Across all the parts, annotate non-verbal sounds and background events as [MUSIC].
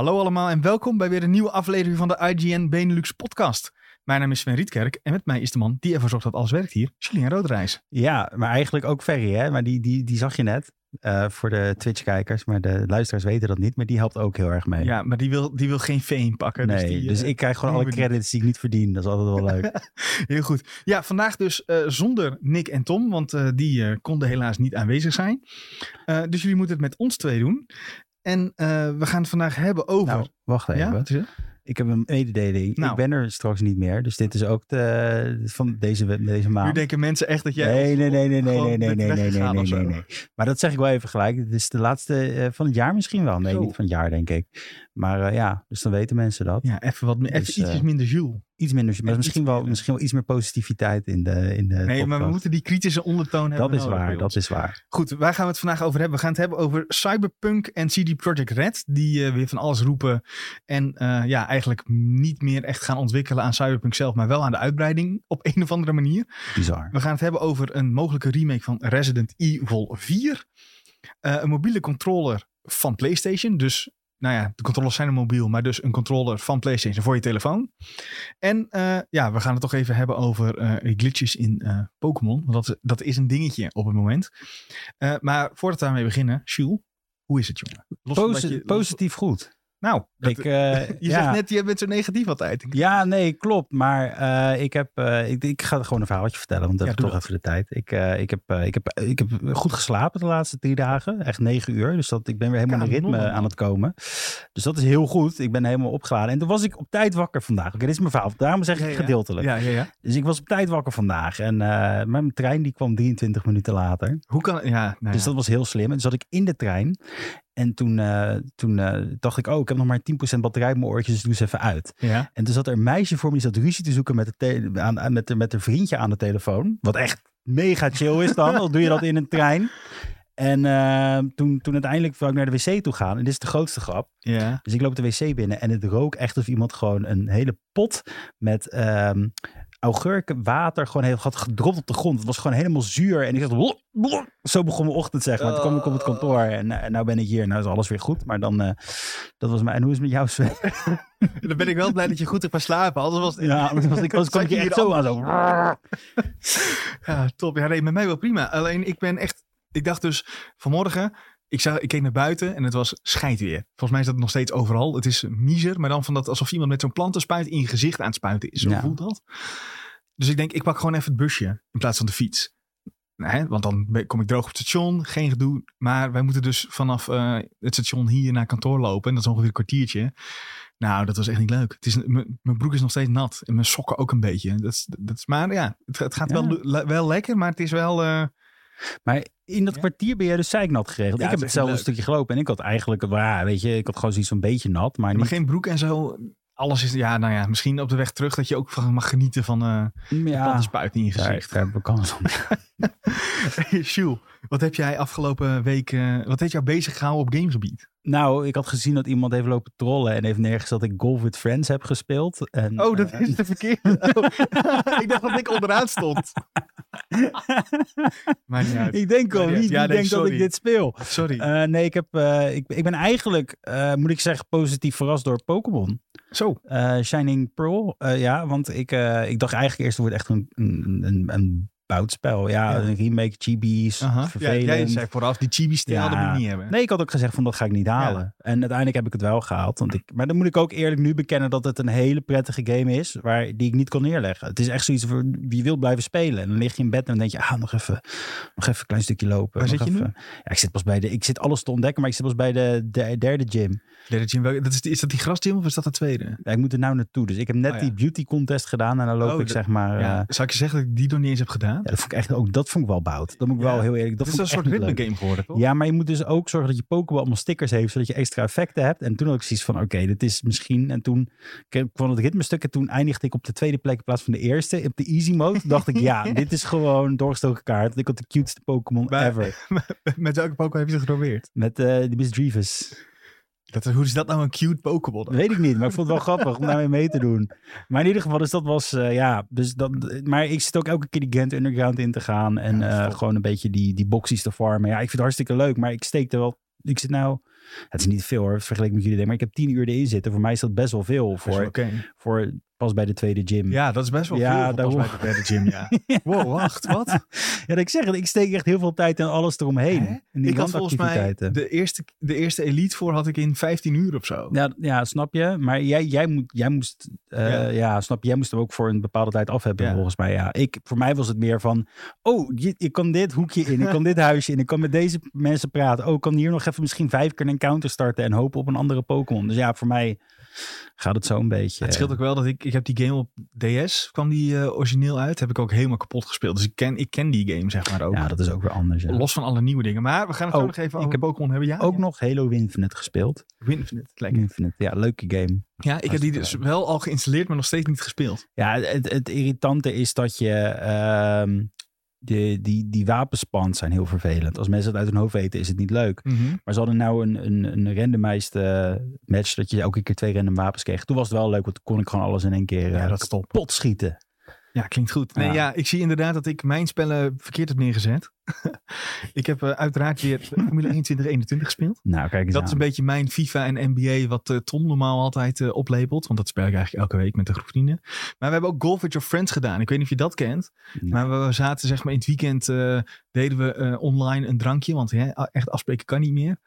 Hallo allemaal en welkom bij weer een nieuwe aflevering van de IGN Benelux podcast. Mijn naam is Sven Rietkerk en met mij is de man die ervoor zorgt dat alles werkt hier, Julien Roodreis. Ja, maar eigenlijk ook Ferry, hè? Maar die, die, die zag je net uh, voor de Twitch-kijkers. Maar de luisteraars weten dat niet, maar die helpt ook heel erg mee. Ja, maar die wil, die wil geen fame pakken. Nee, dus, die, dus uh, ik krijg gewoon alle credits die ik niet verdien. Dat is altijd wel leuk. [LAUGHS] heel goed. Ja, vandaag dus uh, zonder Nick en Tom, want die konden helaas niet aanwezig zijn. dus jullie moeten het met ons twee doen. En we gaan het vandaag hebben over... Nou, wacht even. Ja? Ik heb een mededeling. Nou. Ik ben er straks niet meer. Dus dit is ook de, van deze, deze maand. Nu denken mensen echt dat jij... Nee, nee, nee, nee, nee, nee, nee, nee, nee, nee, nee, nee, nee. Maar dat zeg ik wel even gelijk. Het is de laatste uh, van het jaar misschien wel. Nee, Zo. niet van het jaar, denk ik. Maar uh, ja, dus dan weten mensen dat. Ja, even, wat, even Dus, ietsjes uh, minder Jules. Iets minder, maar misschien wel, misschien wel iets meer positiviteit in de, in de Nee, maar we moeten die kritische ondertoon hebben Dat is waar, dat is waar. Goed, waar gaan we het vandaag over hebben? We gaan het hebben over Cyberpunk en CD Projekt Red. Die eh, weer van alles roepen. En eh, ja, eigenlijk niet meer echt gaan ontwikkelen aan Cyberpunk zelf. Maar wel aan de uitbreiding op een of andere manier. Bizar. We gaan het hebben over een mogelijke remake van Resident Evil 4. Eh, een mobiele controller van PlayStation. Dus, nou ja, de controllers zijn mobiel. Maar dus een controller van PlayStation voor je telefoon. En eh, ja, we gaan het toch even hebben over eh, glitches in eh, Pokémon. Want dat, dat is een dingetje op het moment. Maar voordat we daarmee beginnen, Jules, hoe is het jongen? Los van Posi- dat je- los- positief goed. Nou, dat- Ik, eh, [LAUGHS] je ja. zegt net, je bent zo negatief altijd. Ja, nee, klopt. Maar eh, ik, heb, eh, ik, ik ga gewoon een verhaaltje vertellen, want we Ja, doe toch even de tijd. Ik, ik, heb, ik, heb, ik heb goed geslapen de laatste drie dagen. Echt negen uur. Dus dat, ik ben weer helemaal in ritme aan het komen. Dus dat is heel goed. Ik ben helemaal opgeladen. En toen was ik op tijd wakker vandaag. Oké, dit is mijn verhaal. Daarom zeg ik Ja, gedeeltelijk. Ja, ja. Dus ik was op tijd wakker vandaag. En mijn trein die kwam 23 minuten later. Hoe kan Ja, nou Dus dat was heel slim. En toen zat ik in de trein. En toen, eh, toen eh, dacht ik, oh, ik heb nog maar 10% batterij op mijn oortjes, dus doe ze even uit. ja. En toen zat er een meisje voor me, die zat ruzie te zoeken met, de aan, met, de- met haar vriendje aan de telefoon. Wat echt mega chill is dan, [LAUGHS] al doe je dat in een trein. En eh, toen, toen uiteindelijk wou ik naar de wc toe gaan. En dit is de grootste grap. ja. Dus ik loop de wc binnen en het rook echt of iemand gewoon een hele pot met ehm augurkenwater gewoon heel, had gedropt op de grond. Het was gewoon helemaal zuur. En ik dacht, "Blop, blop." zo begon mijn ochtend zeg maar. Toen kwam ik op het kantoor en eh, nou ben ik hier. Nou is alles weer goed. Maar dan, eh, dat was mijn, en hoe is het met jou Sven? [LAUGHS] Dan ben ik wel blij dat je goed hebt gaan slapen. Anders was het... Ja, anders was ik, anders kwam [LAUGHS] je echt zo aan. Zo. [LAUGHS] Ja, top. Ja, nee, met mij wel prima. Alleen ik ben echt... Ik dacht dus vanmorgen... Ik, zag, ik keek naar buiten en het was scheidweer. Volgens mij is dat nog steeds overal. Het is miser, maar dan van dat alsof iemand met zo'n plantenspuit in je gezicht aan het spuiten is. Zo Ja. voelt dat. Dus ik denk, ik pak gewoon even het busje in plaats van de fiets. Nee, want dan kom ik droog op het station, geen gedoe. Maar wij moeten dus vanaf eh, het station hier naar kantoor lopen. En dat is ongeveer een kwartiertje. Nou, dat was echt niet leuk. Het is, mijn broek is nog steeds nat. En mijn sokken ook een beetje. Dat is, dat is, maar ja, het, het gaat Ja. Wel, wel lekker, maar het is wel... eh, Maar in dat Ja. kwartier ben je dus zeiknat geregeld. Ja, ik heb is het zelf echt een stukje gelopen. En ik had eigenlijk, ja, weet je, ik had gewoon zoiets een beetje nat. Maar maar niet, geen broek en zo. Alles is, ja, nou ja, misschien op de weg terug dat je ook mag genieten van eh ja, de spuit in je gezicht. heb ik kans [LAUGHS] op. Hey, wat heb jij afgelopen week, eh, wat heeft jou bezig gehouden op gamegebied? Nou, ik had gezien dat iemand heeft lopen trollen en heeft nergens dat ik Golf with Friends heb gespeeld. En, Oh, dat eh, is de verkeerde. Oh, [LAUGHS] ik dacht dat ik onderaan stond. [LAUGHS] [LAUGHS] Maar niet uit. ik denk al, wie, ja, nee, denkt dat ik dit speel? Sorry. Eh, nee, ik, heb, eh, ik, ik ben eigenlijk, eh, moet ik zeggen, positief verrast door Pokémon. Zo. Shining Pearl, ja, want ik, ik dacht eigenlijk eerst het wordt echt een, een, een, een boutspel. Ja, Ja. een remake, chibi's, Aha. Ja, vervelend. jij zei vooraf, die chibi-stijl, Ja. dat moet ik niet hebben. Nee, ik had ook gezegd van dat ga ik niet halen. En uiteindelijk heb ik het wel gehaald. Want ik, maar dan moet ik ook eerlijk nu bekennen dat het een hele prettige game is. Waar, die ik niet kon neerleggen. Het is echt zoiets voor wie wil blijven spelen. En dan lig je in bed en dan denk je, ah, nog even, nog even een klein stukje lopen. Waar zit je nu? even. Ja, ik zit pas bij de, ik zit alles te ontdekken, maar ik zit pas bij de, de derde gym. Derde gym, dat is, is dat die grasgym of is dat de tweede? Ja, ik moet er nou naartoe. Dus ik heb net Oh, ja. die beauty contest gedaan en dan loop Oh, ik zeg maar... Ja. Ja. Zou ik je zeggen dat ik die nog niet eens heb gedaan? Ja, dat vond ik echt, ook dat vond ik wel bout. Dat moet ik Ja. wel heel eerlijk, dat Dat is een soort ritme game geworden, toch? Ja, maar je moet dus ook zorgen dat je Pokéball allemaal stickers heeft, zodat je extra effecten hebt. En toen had ik zoiets van, oké, dit is misschien... En toen kwam het ritmestuk en toen eindigde ik op de tweede plek in plaats van de eerste. Op de easy mode [LAUGHS] dacht ik, ja, dit is gewoon doorgestoken kaart. Ik had de cutest Pokémon ever. [LAUGHS] Met welke Pokémon heb je ze geprobeerd? Met eh de Misdreavus. Dat, hoe is dat nou een cute Pokémon? Dat weet ik niet, maar ik vond het wel grappig om daarmee mee te doen. Maar in ieder geval, dus dat was, eh, ja. Dus dat, maar ik zit ook elke keer die Gent Underground in te gaan. En Ja, eh, gewoon een beetje die, die boxies te farmen. Ja, ik vind het hartstikke leuk, maar ik steek er wel... Ik zit nou Het is niet veel hoor, vergeleken met jullie. denken, Maar ik heb tien uur erin zitten. Voor mij is dat best wel veel. Wel Voor, voor pas bij de tweede gym. Ja, dat is best wel Ja, veel. daarom. Pas bij de gym, ja. [LAUGHS] Wow, wacht, wat? [LAUGHS] Ja, dat ik zeg het. Ik steek echt heel veel tijd in alles eromheen. Hè? In die Ik had volgens mij de eerste, de eerste elite voor had ik in 15 uur of zo. Ja, ja, snap je? Maar jij, jij, moet, jij moest, eh, Ja. ja. snap je? Jij moest hem ook voor een bepaalde tijd af hebben, volgens mij. Ja, ik, voor mij was het meer van, oh, je, ik kan dit hoekje in, ik kan dit huisje in, ik kan met deze mensen praten. Oh, ik kan hier nog even misschien vijf keer een encounter starten en hopen op een andere Pokémon. Dus ja, voor mij gaat het zo een beetje. Het scheelt ook wel dat ik, ik heb die game op DS, kwam die eh, origineel uit, heb ik ook helemaal kapot gespeeld. Dus ik ken, ik ken die game zeg maar ook. Ja, dat is ook weer anders. Ja. Los van alle nieuwe dingen. Maar we gaan het Oh, nog even ik over heb Pokémon hebben. Ja, Ook ja. nog Halo Infinite gespeeld. Infinite, lekker. Infinite, ja, leuke game. Ja, ik heb die dus wel al geïnstalleerd, maar nog steeds niet gespeeld. Ja, het, het irritante is dat je. ehm, de, die, die wapenspans zijn heel vervelend. Als mensen het uit hun hoofd weten, is het niet leuk. Maar ze hadden nou een, een, een randomized eh, match. Dat je elke keer twee random wapens kreeg. Toen was het wel leuk, want toen kon ik gewoon alles in één keer Ja, eh, dat kapot schieten. Ja, klinkt goed. Nee, Ja. ja. ik zie inderdaad dat ik mijn spellen verkeerd heb neergezet. [LAUGHS] ik heb eh, uiteraard weer [LAUGHS] Formule 1 2021 gespeeld. Nou, kijk eens Dat aan. is een beetje mijn FIFA en NBA wat eh, Tom normaal altijd eh, oplepelt. Want dat speel ik eigenlijk elke week met de groep vrienden. Maar we hebben ook Golf with Your Friends gedaan. Ik weet niet of je dat kent. Nee. Maar we, zaten zeg maar in het weekend deden we online een drankje. Want hè, echt afspreken kan niet meer.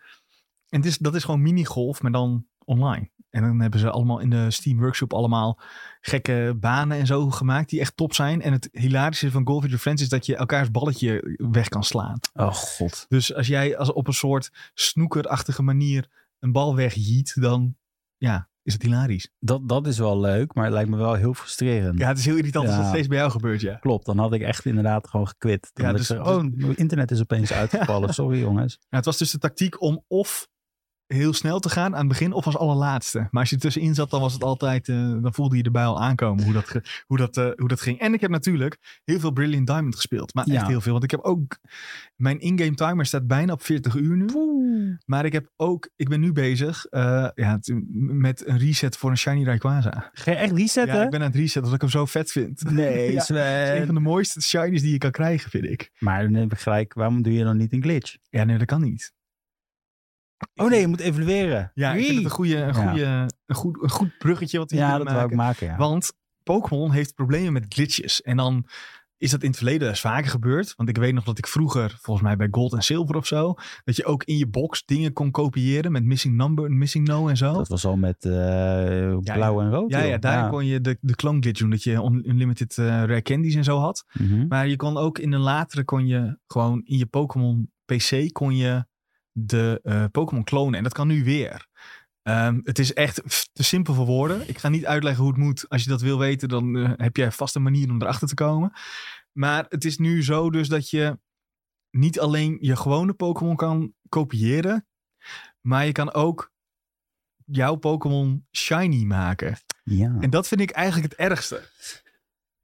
En het is, dat is gewoon minigolf, maar dan online. En dan hebben ze allemaal in de Steam Workshop allemaal gekke banen en zo gemaakt die echt top zijn. En het hilarische van Golf with Your Friends is dat je elkaars balletje weg kan slaan. Oh god. Dus als jij als op een soort snoekerachtige manier een bal wegjiet, dan ja, is het hilarisch. Dat, dat is wel leuk, maar het lijkt me wel heel frustrerend. Ja, het is heel irritant als dat steeds bij jou gebeurt, ja. Klopt, dan had ik echt inderdaad gewoon. Dan Ja, ik dus- gezegd, oh, internet is opeens [LAUGHS] uitgevallen. Sorry jongens. Ja, het was dus de tactiek om of heel snel te gaan aan het begin of als allerlaatste. Maar als je er tussenin zat, dan was het altijd, eh, dan voelde je erbij al aankomen hoe dat, hoe, dat, eh, hoe dat ging. En ik heb natuurlijk heel veel Brilliant Diamond gespeeld. Maar echt heel veel. Want ik heb ook, mijn in-game timer staat bijna op 40 uur nu. Maar ik heb ook, ik ben nu bezig eh, ja, met een reset voor een Shiny Rayquaza. Ga je echt resetten? Ja, ik ben aan het resetten omdat ik hem zo vet vind. Nee, [LAUGHS] Ja, Sven. Het is een van de mooiste shinies die je kan krijgen, vind ik. Maar dan heb ik gelijk, waarom doe je dan niet een glitch? Ja, nee, dat kan niet. Oh nee, je moet evalueren. Ja, ik vind het een, goede, een, Ja. goede, een, goed, een goed bruggetje wat we hier Ja, dat wou ik maken. maken, ja. Want Pokémon heeft problemen met glitches. En dan is dat in het verleden eens vaker gebeurd. Want ik weet nog dat ik vroeger, volgens mij bij Gold en Silver of zo, dat je ook in je box dingen kon kopiëren met Missing Number, Missing No en zo. Dat was al met eh, blauw en rood. ja, ja, daar kon je de, de clone glitch doen. Dat je un- unlimited eh, rare candies en zo had. Mhm. Maar je kon ook in een latere kon je gewoon in je Pokémon PC kon je de eh, Pokémon klonen. En dat kan nu weer. Ehm, het is echt te simpel voor woorden. Ik ga niet uitleggen hoe het moet. Als je dat wil weten, dan eh, heb jij vast een manier om erachter te komen. Maar het is nu zo dus dat je niet alleen je gewone Pokémon kan kopiëren. Maar je kan ook jouw Pokémon shiny maken. Ja. En dat vind ik eigenlijk het ergste.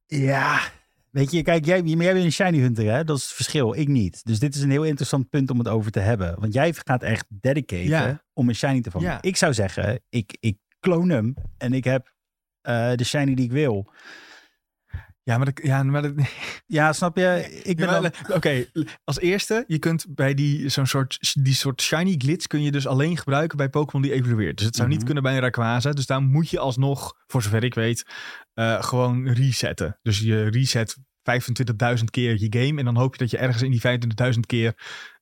ja. Weet je, kijk, jij, jij bent een shiny hunter, hè? Dat is het verschil. Ik niet. Dus dit is een heel interessant punt om het over te hebben. Want jij gaat echt dedicaten Ja. om een shiny te vangen. Ja. Ik zou zeggen, ik, ik kloon hem en ik heb eh, de shiny die ik wil. Ja, maar, dat, ja, maar dat, [LAUGHS] Ja, snap je? Ik ben Ja, dan... Oké, als eerste, je kunt bij die, zo'n soort, die soort shiny glitch kun je dus alleen gebruiken bij Pokémon die evolueert. Dus het zou niet Mhm. kunnen bij een Rayquaza. Dus daar moet je alsnog, voor zover ik weet, eh, gewoon resetten. Dus je reset 25.000 keer je game en dan hoop je dat je ergens in die 25.000 keer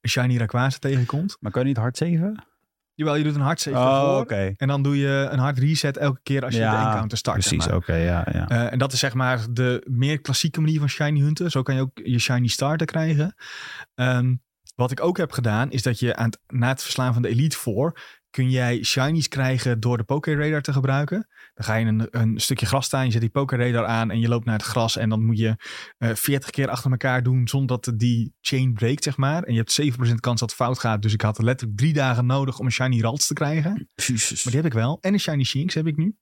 een shiny Rayquaza tegenkomt. Maar kan je niet hard zeven? Jawel, je doet een hard save Oh, oké. En dan doe je een hard reset elke keer als je Ja, de encounter start. zeg Precies, maar. oké, ja, ja. Eh, en dat is zeg maar de meer klassieke manier van shiny hunten. Zo kan je ook je shiny starter krijgen. Ehm, wat ik ook heb gedaan, is dat je aan het, na het verslaan van de Elite Four... kun jij shinies krijgen door de Poké-radar te gebruiken. Dan ga je een, een stukje gras staan, je zet die Poké-radar aan... en je loopt naar het gras en dan moet je eh 40 keer achter elkaar doen... zonder dat die chain breekt, zeg maar. En je hebt 7% kans dat het fout gaat. Dus ik had letterlijk drie dagen nodig om een shiny Ralts te krijgen. Jezus. Maar die heb ik wel. En een Shiny Shinx heb ik nu.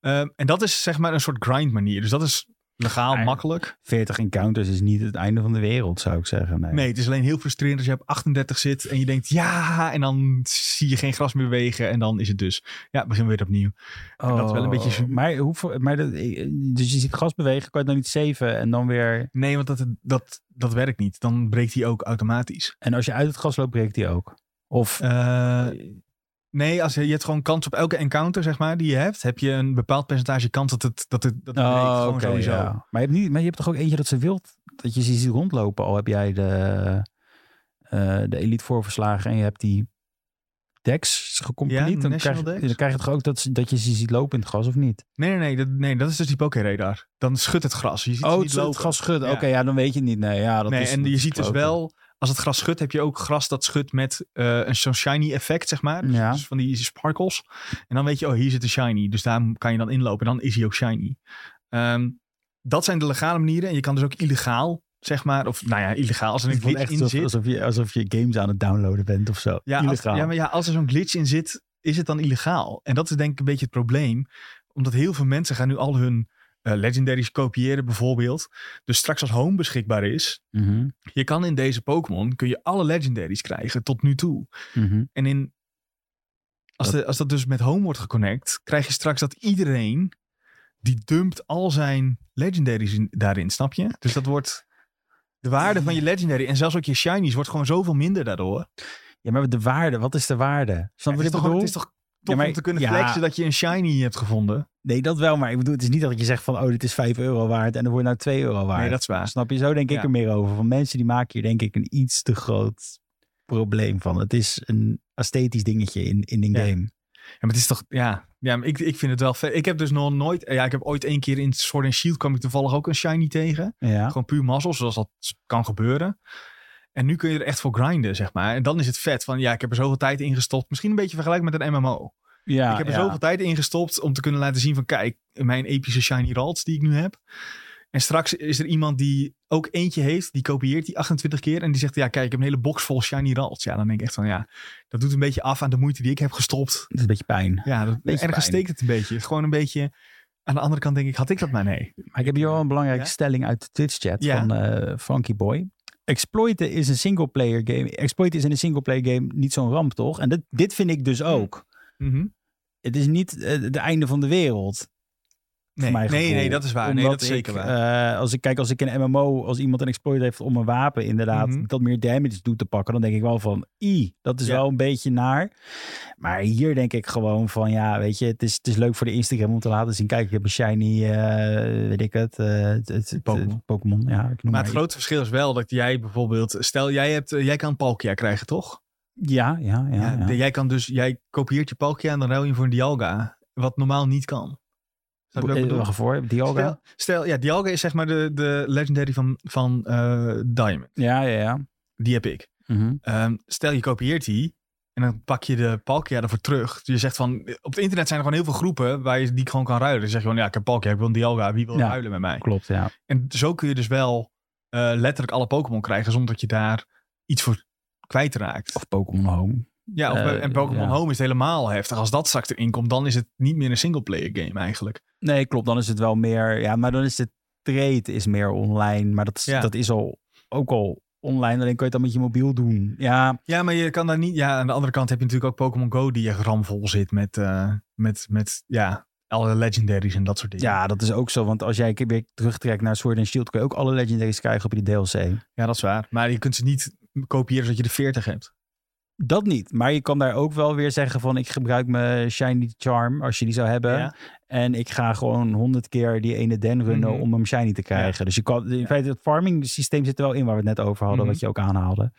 Ehm, en dat is zeg maar een soort grind manier. Dus dat is legaal, makkelijk. 40 encounters is niet het einde van de wereld, zou ik zeggen. Nee. Nee, het is alleen heel frustrerend als je op 38 zit en je denkt ja, en dan zie je geen gras meer bewegen en dan is het dus, ja, begin weer opnieuw. Dat is wel een beetje. Oh, Maar, hoeveel, maar dat, dus je ziet gas bewegen, kan je het dan niet saven en dan weer... Nee, want dat, dat, dat werkt niet. Dan breekt hij ook automatisch. En als je uit het gas loopt, breekt die ook. Of Eh, Nee, als je, je hebt gewoon kans op elke encounter, zeg maar, die je hebt, heb je een bepaald percentage kans dat het dat het dat het breekt. gewoon Oh, oké, sowieso. ja. Maar, je hebt niet, maar je hebt toch ook eentje dat ze wilt dat je ze ziet rondlopen. Al heb jij de, eh, de Elite voorverslagen en je hebt die Dex gecomplete. Ja, dan, krijg, Dex. dan krijg je toch ook dat, dat je ze ziet lopen in het gras of niet? Nee, nee, nee, dat, nee, dat is dus die Poké-radar. Dan schudt het gras. Je ziet Oh, het, niet het lopen. gras schudden. Ja. Oké, ja, dan weet je het niet. Nee, ja, dat nee, is, en je ziet dus wel, als het gras schudt, heb je ook gras dat schudt met eh, een zo'n shiny effect, zeg maar. Dus, Ja. dus van die sparkles. En dan weet je, oh, hier zit een shiny. Dus daar kan je dan inlopen. En dan is hij ook shiny. Ehm, dat zijn de legale manieren. En je kan dus ook illegaal, zeg maar. Of nou ja, illegaal. Als er een glitch in zit. alsof, je, alsof je games aan het downloaden bent of zo. Ja, als, Illegaal. ja, maar ja, als er zo'n glitch in zit, is het dan illegaal. En dat is denk ik een beetje het probleem. Omdat heel veel mensen gaan nu al hun eh, legendaries kopiëren bijvoorbeeld. Dus straks als home beschikbaar is, Mhm, je kan in deze Pokémon kun je alle legendaries krijgen tot nu toe. mhm. En in, als, Dat- de, als dat dus met home wordt geconnect, krijg je straks dat iedereen die dumpt al zijn legendaries in- daarin, snap je? Dus dat wordt de waarde van je legendary en zelfs ook je shinies wordt gewoon zoveel minder daardoor. Ja, maar de waarde, wat is de waarde? Snap je het, is toch, het is toch tof maar- om te kunnen ja. flexen dat je een shiny hebt gevonden? Nee, dat wel, maar ik bedoel, het is niet dat je zegt van, oh, dit is 5 euro waard en dan wordt nou 2 euro waard. Nee, dat is waar. Snap je? Zo denk ik Ja. er meer over. Van mensen die maken hier denk ik een iets te groot probleem van. Het is een esthetisch dingetje in, in een Ja. game. Ja, maar het is toch, ja, ja maar ik, ik vind het wel vet. Ik heb dus nog nooit, ja, ik heb ooit één keer in Sword and Shield kwam ik toevallig ook een shiny tegen. Ja. Gewoon puur mazzel, zoals dat kan gebeuren. En nu kun je er echt voor grinden, zeg maar. En dan is het vet van, ja, ik heb er zoveel tijd in gestopt. Misschien een beetje vergelijk met een MMO. ja ik heb er ja. zoveel tijd in gestopt om te kunnen laten zien van, kijk, mijn epische shiny ralts die ik nu heb. En straks is er iemand die ook eentje heeft, die kopieert die 28 keer. En die zegt, ja, kijk, ik heb een hele box vol shiny ralts. Ja, dan denk ik echt van, ja, dat doet een beetje af aan de moeite die ik heb gestopt. Het is een beetje pijn. Ja, dat, Beetje ergens pijn. steekt het een beetje. Het is gewoon een beetje... Aan de andere kant denk ik, had ik dat maar nee. Maar ik heb hier wel een belangrijke Ja? stelling uit de Twitch-chat Ja. van eh Frankie Boy. Exploiten is een singleplayer game. Exploiten is in een singleplayer game niet zo'n ramp, toch? En dit, dit vind ik dus ook. Mhm. Het is niet eh, het einde van de wereld. Nee, mijn nee, gevoel. nee, dat is waar. Nee, Omdat dat is zeker ik, waar. eh, als ik kijk, als ik een MMO, als iemand een exploit heeft om een wapen inderdaad Mhm. dat meer damage doet te pakken, dan denk ik wel van, i, dat is Ja. wel een beetje naar. Maar hier denk ik gewoon van, ja, weet je, het is, het is leuk voor de Instagram om te laten zien, kijk, ik heb een shiny, eh, weet ik het, eh, het, het, het- Pokémon. ja, ik noem maar maar, het grote verschil is wel dat jij bijvoorbeeld... Stel, jij, hebt, jij kan Palkia krijgen, toch? Ja, ja, ja. Ja, ja. de- Jij kan dus... Jij kopieert je Palkia en dan ruil je voor een Dialga. Wat normaal niet kan. Snap je wat ik voor, Dialga? Stel, stel, ja, Dialga is zeg maar de, de legendary van, van eh, Diamond. Ja, ja, ja. Die heb ik. Mhm. Ehm, stel je kopieert die en dan pak je de Palkia ervoor terug. Je zegt van, op het internet zijn er gewoon heel veel groepen waar je die gewoon kan ruilen. Dan zeg je gewoon, ja, ik heb Palkia, ik wil een Dialga, wie wil Ja. ruilen met mij? Klopt, ja. En zo kun je dus wel eh, letterlijk alle Pokémon krijgen zonder dat je daar iets voor kwijtraakt. Of Pokémon Home. Ja, of bij- eh, en Pokémon ja. Home is het helemaal heftig. Als dat straks erin komt, dan is het niet meer een singleplayer game eigenlijk. Nee, klopt. Dan is het wel meer. Ja, maar dan is de trade is meer online. Maar dat Ja. dat is al ook al online. Alleen kan je het dan met je mobiel doen. Ja, Ja, maar je kan daar niet... Ja, aan de andere kant heb je natuurlijk ook Pokémon Go die echt ramvol zit met, eh, met, met ja, alle legendaries en dat soort dingen. ja, dat is ook zo. Want als jij een keer weer terugtrekt naar Sword and Shield, kun je ook alle legendaries krijgen op je DLC. Ja, dat is waar. Maar je kunt ze niet kopiëren zodat je de 40 hebt. Dat niet. Maar je kan daar ook wel weer zeggen van ik gebruik mijn Shiny Charm als je die zou hebben. Ja. En ik ga gewoon honderd keer die ene den runnen Mhm. om hem shiny te krijgen. Dus je kan, in feite, het farming systeem zit er wel in waar we het net over hadden, Mhm. wat je ook aanhaalde.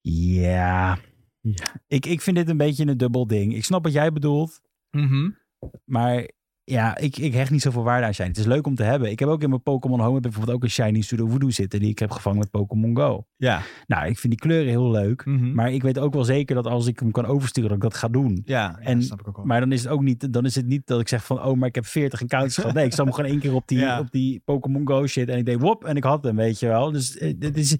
Ja. Ja. Ik, ik vind dit een beetje een dubbel ding. Ik snap wat jij bedoelt, Mhm. maar ja, ik, ik hecht niet zoveel waarde aan shiny. Het is leuk om te hebben. Ik heb ook in mijn Pokémon Home bijvoorbeeld ook een shiny Sudowoodo zitten die ik heb gevangen met Pokémon Go. Ja. Nou, ik vind die kleuren heel leuk. Mhm. Maar ik weet ook wel zeker dat als ik hem kan oversturen, dat ik dat ga doen. ja, ja, En- snap ik ook wel. Maar dan is het ook niet, dan is het niet dat ik zeg van, oh, maar ik heb 40 encounters gehad. Nee, ik zat hem [LAUGHS] gewoon één keer op die, Ja. op die Pokémon Go shit en ik deed wop en ik had hem, weet je wel. Dus eh, dit is,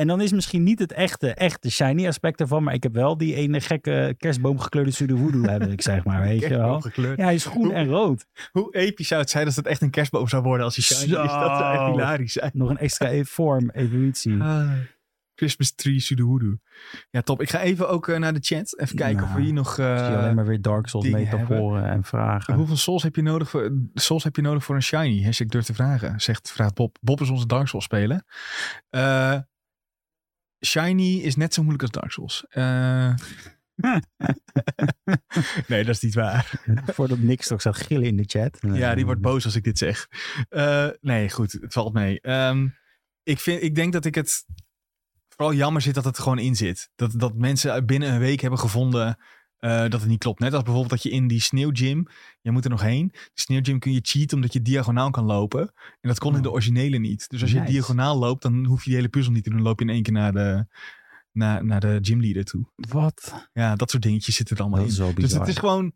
en dan is misschien niet het echte, echte shiny aspect ervan, maar ik heb wel die ene gekke kerstboomgekleurde Sudowoodo, [LAUGHS] heb ik zeg maar, weet je wel. Ja, hij is groen en rood. Hoe episch zou het zijn als het echt een kerstboom zou worden als hij shiny Zo. is? Dat zou echt hilarisch zijn. Nog een extra [LAUGHS] vorm, evolutie. Ah, Christmas tree Sudowoodo. Ja, top. Ik ga even ook eh, naar de chat. Even kijken of we hier nog... Ik zie alleen maar weer Dark Souls metaforen en vragen. Hoeveel souls heb je nodig voor, souls heb je nodig voor een shiny? Hashtag durf te vragen, zegt vraagt Bob. Bob is onze Dark Souls speler. Eh, shiny is net zo moeilijk als Dark Souls. Eh, [LAUGHS] nee, dat is niet waar. [LAUGHS] Voordat Nick straks gaat gillen in de chat. Ja, die wordt boos als ik dit zeg. Uh, nee, goed, het valt mee. Um, ik, vind, ik denk dat ik het vooral jammer zit dat het gewoon in zit. Dat, dat mensen binnen een week hebben gevonden uh, dat het niet klopt. Net als bijvoorbeeld dat je in die sneeuwgym, je moet er nog heen. De sneeuwgym kun je cheaten omdat je diagonaal kan lopen. En dat kon in de oh. originele niet. Dus als je diagonaal loopt, dan hoef je die hele puzzel niet te doen. Dan loop je in één keer naar de, naar, naar de gymleader toe. Wat? Ja, dat soort dingetjes zitten er allemaal in. Dus het is gewoon...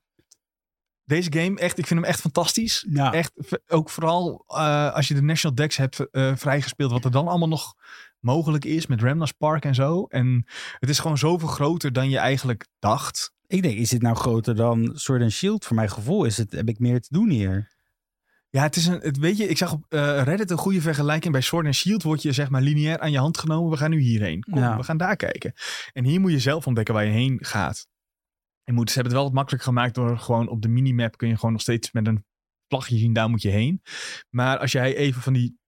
Deze game, echt, ik vind hem echt fantastisch. Ja. Echt, ook vooral uh, als je de National Dex hebt uh, vrijgespeeld, wat er dan allemaal nog mogelijk is met Remnas Park en zo. En het is gewoon zoveel groter dan je eigenlijk dacht. Ik denk, is dit nou groter dan Sword and Shield? Voor mijn gevoel is het, heb ik meer te doen hier. Ja, het is een, het, weet je, ik zag op uh, Reddit een goede vergelijking. Bij Sword and Shield word je zeg maar lineair aan je hand genomen. We gaan nu hierheen. Kom, ja. we gaan daar kijken. En hier moet je zelf ontdekken waar je heen gaat. Je moet, ze hebben het wel wat makkelijk gemaakt door gewoon op de minimap kun je gewoon nog steeds met een vlagje zien, daar moet je heen. Maar als jij even van die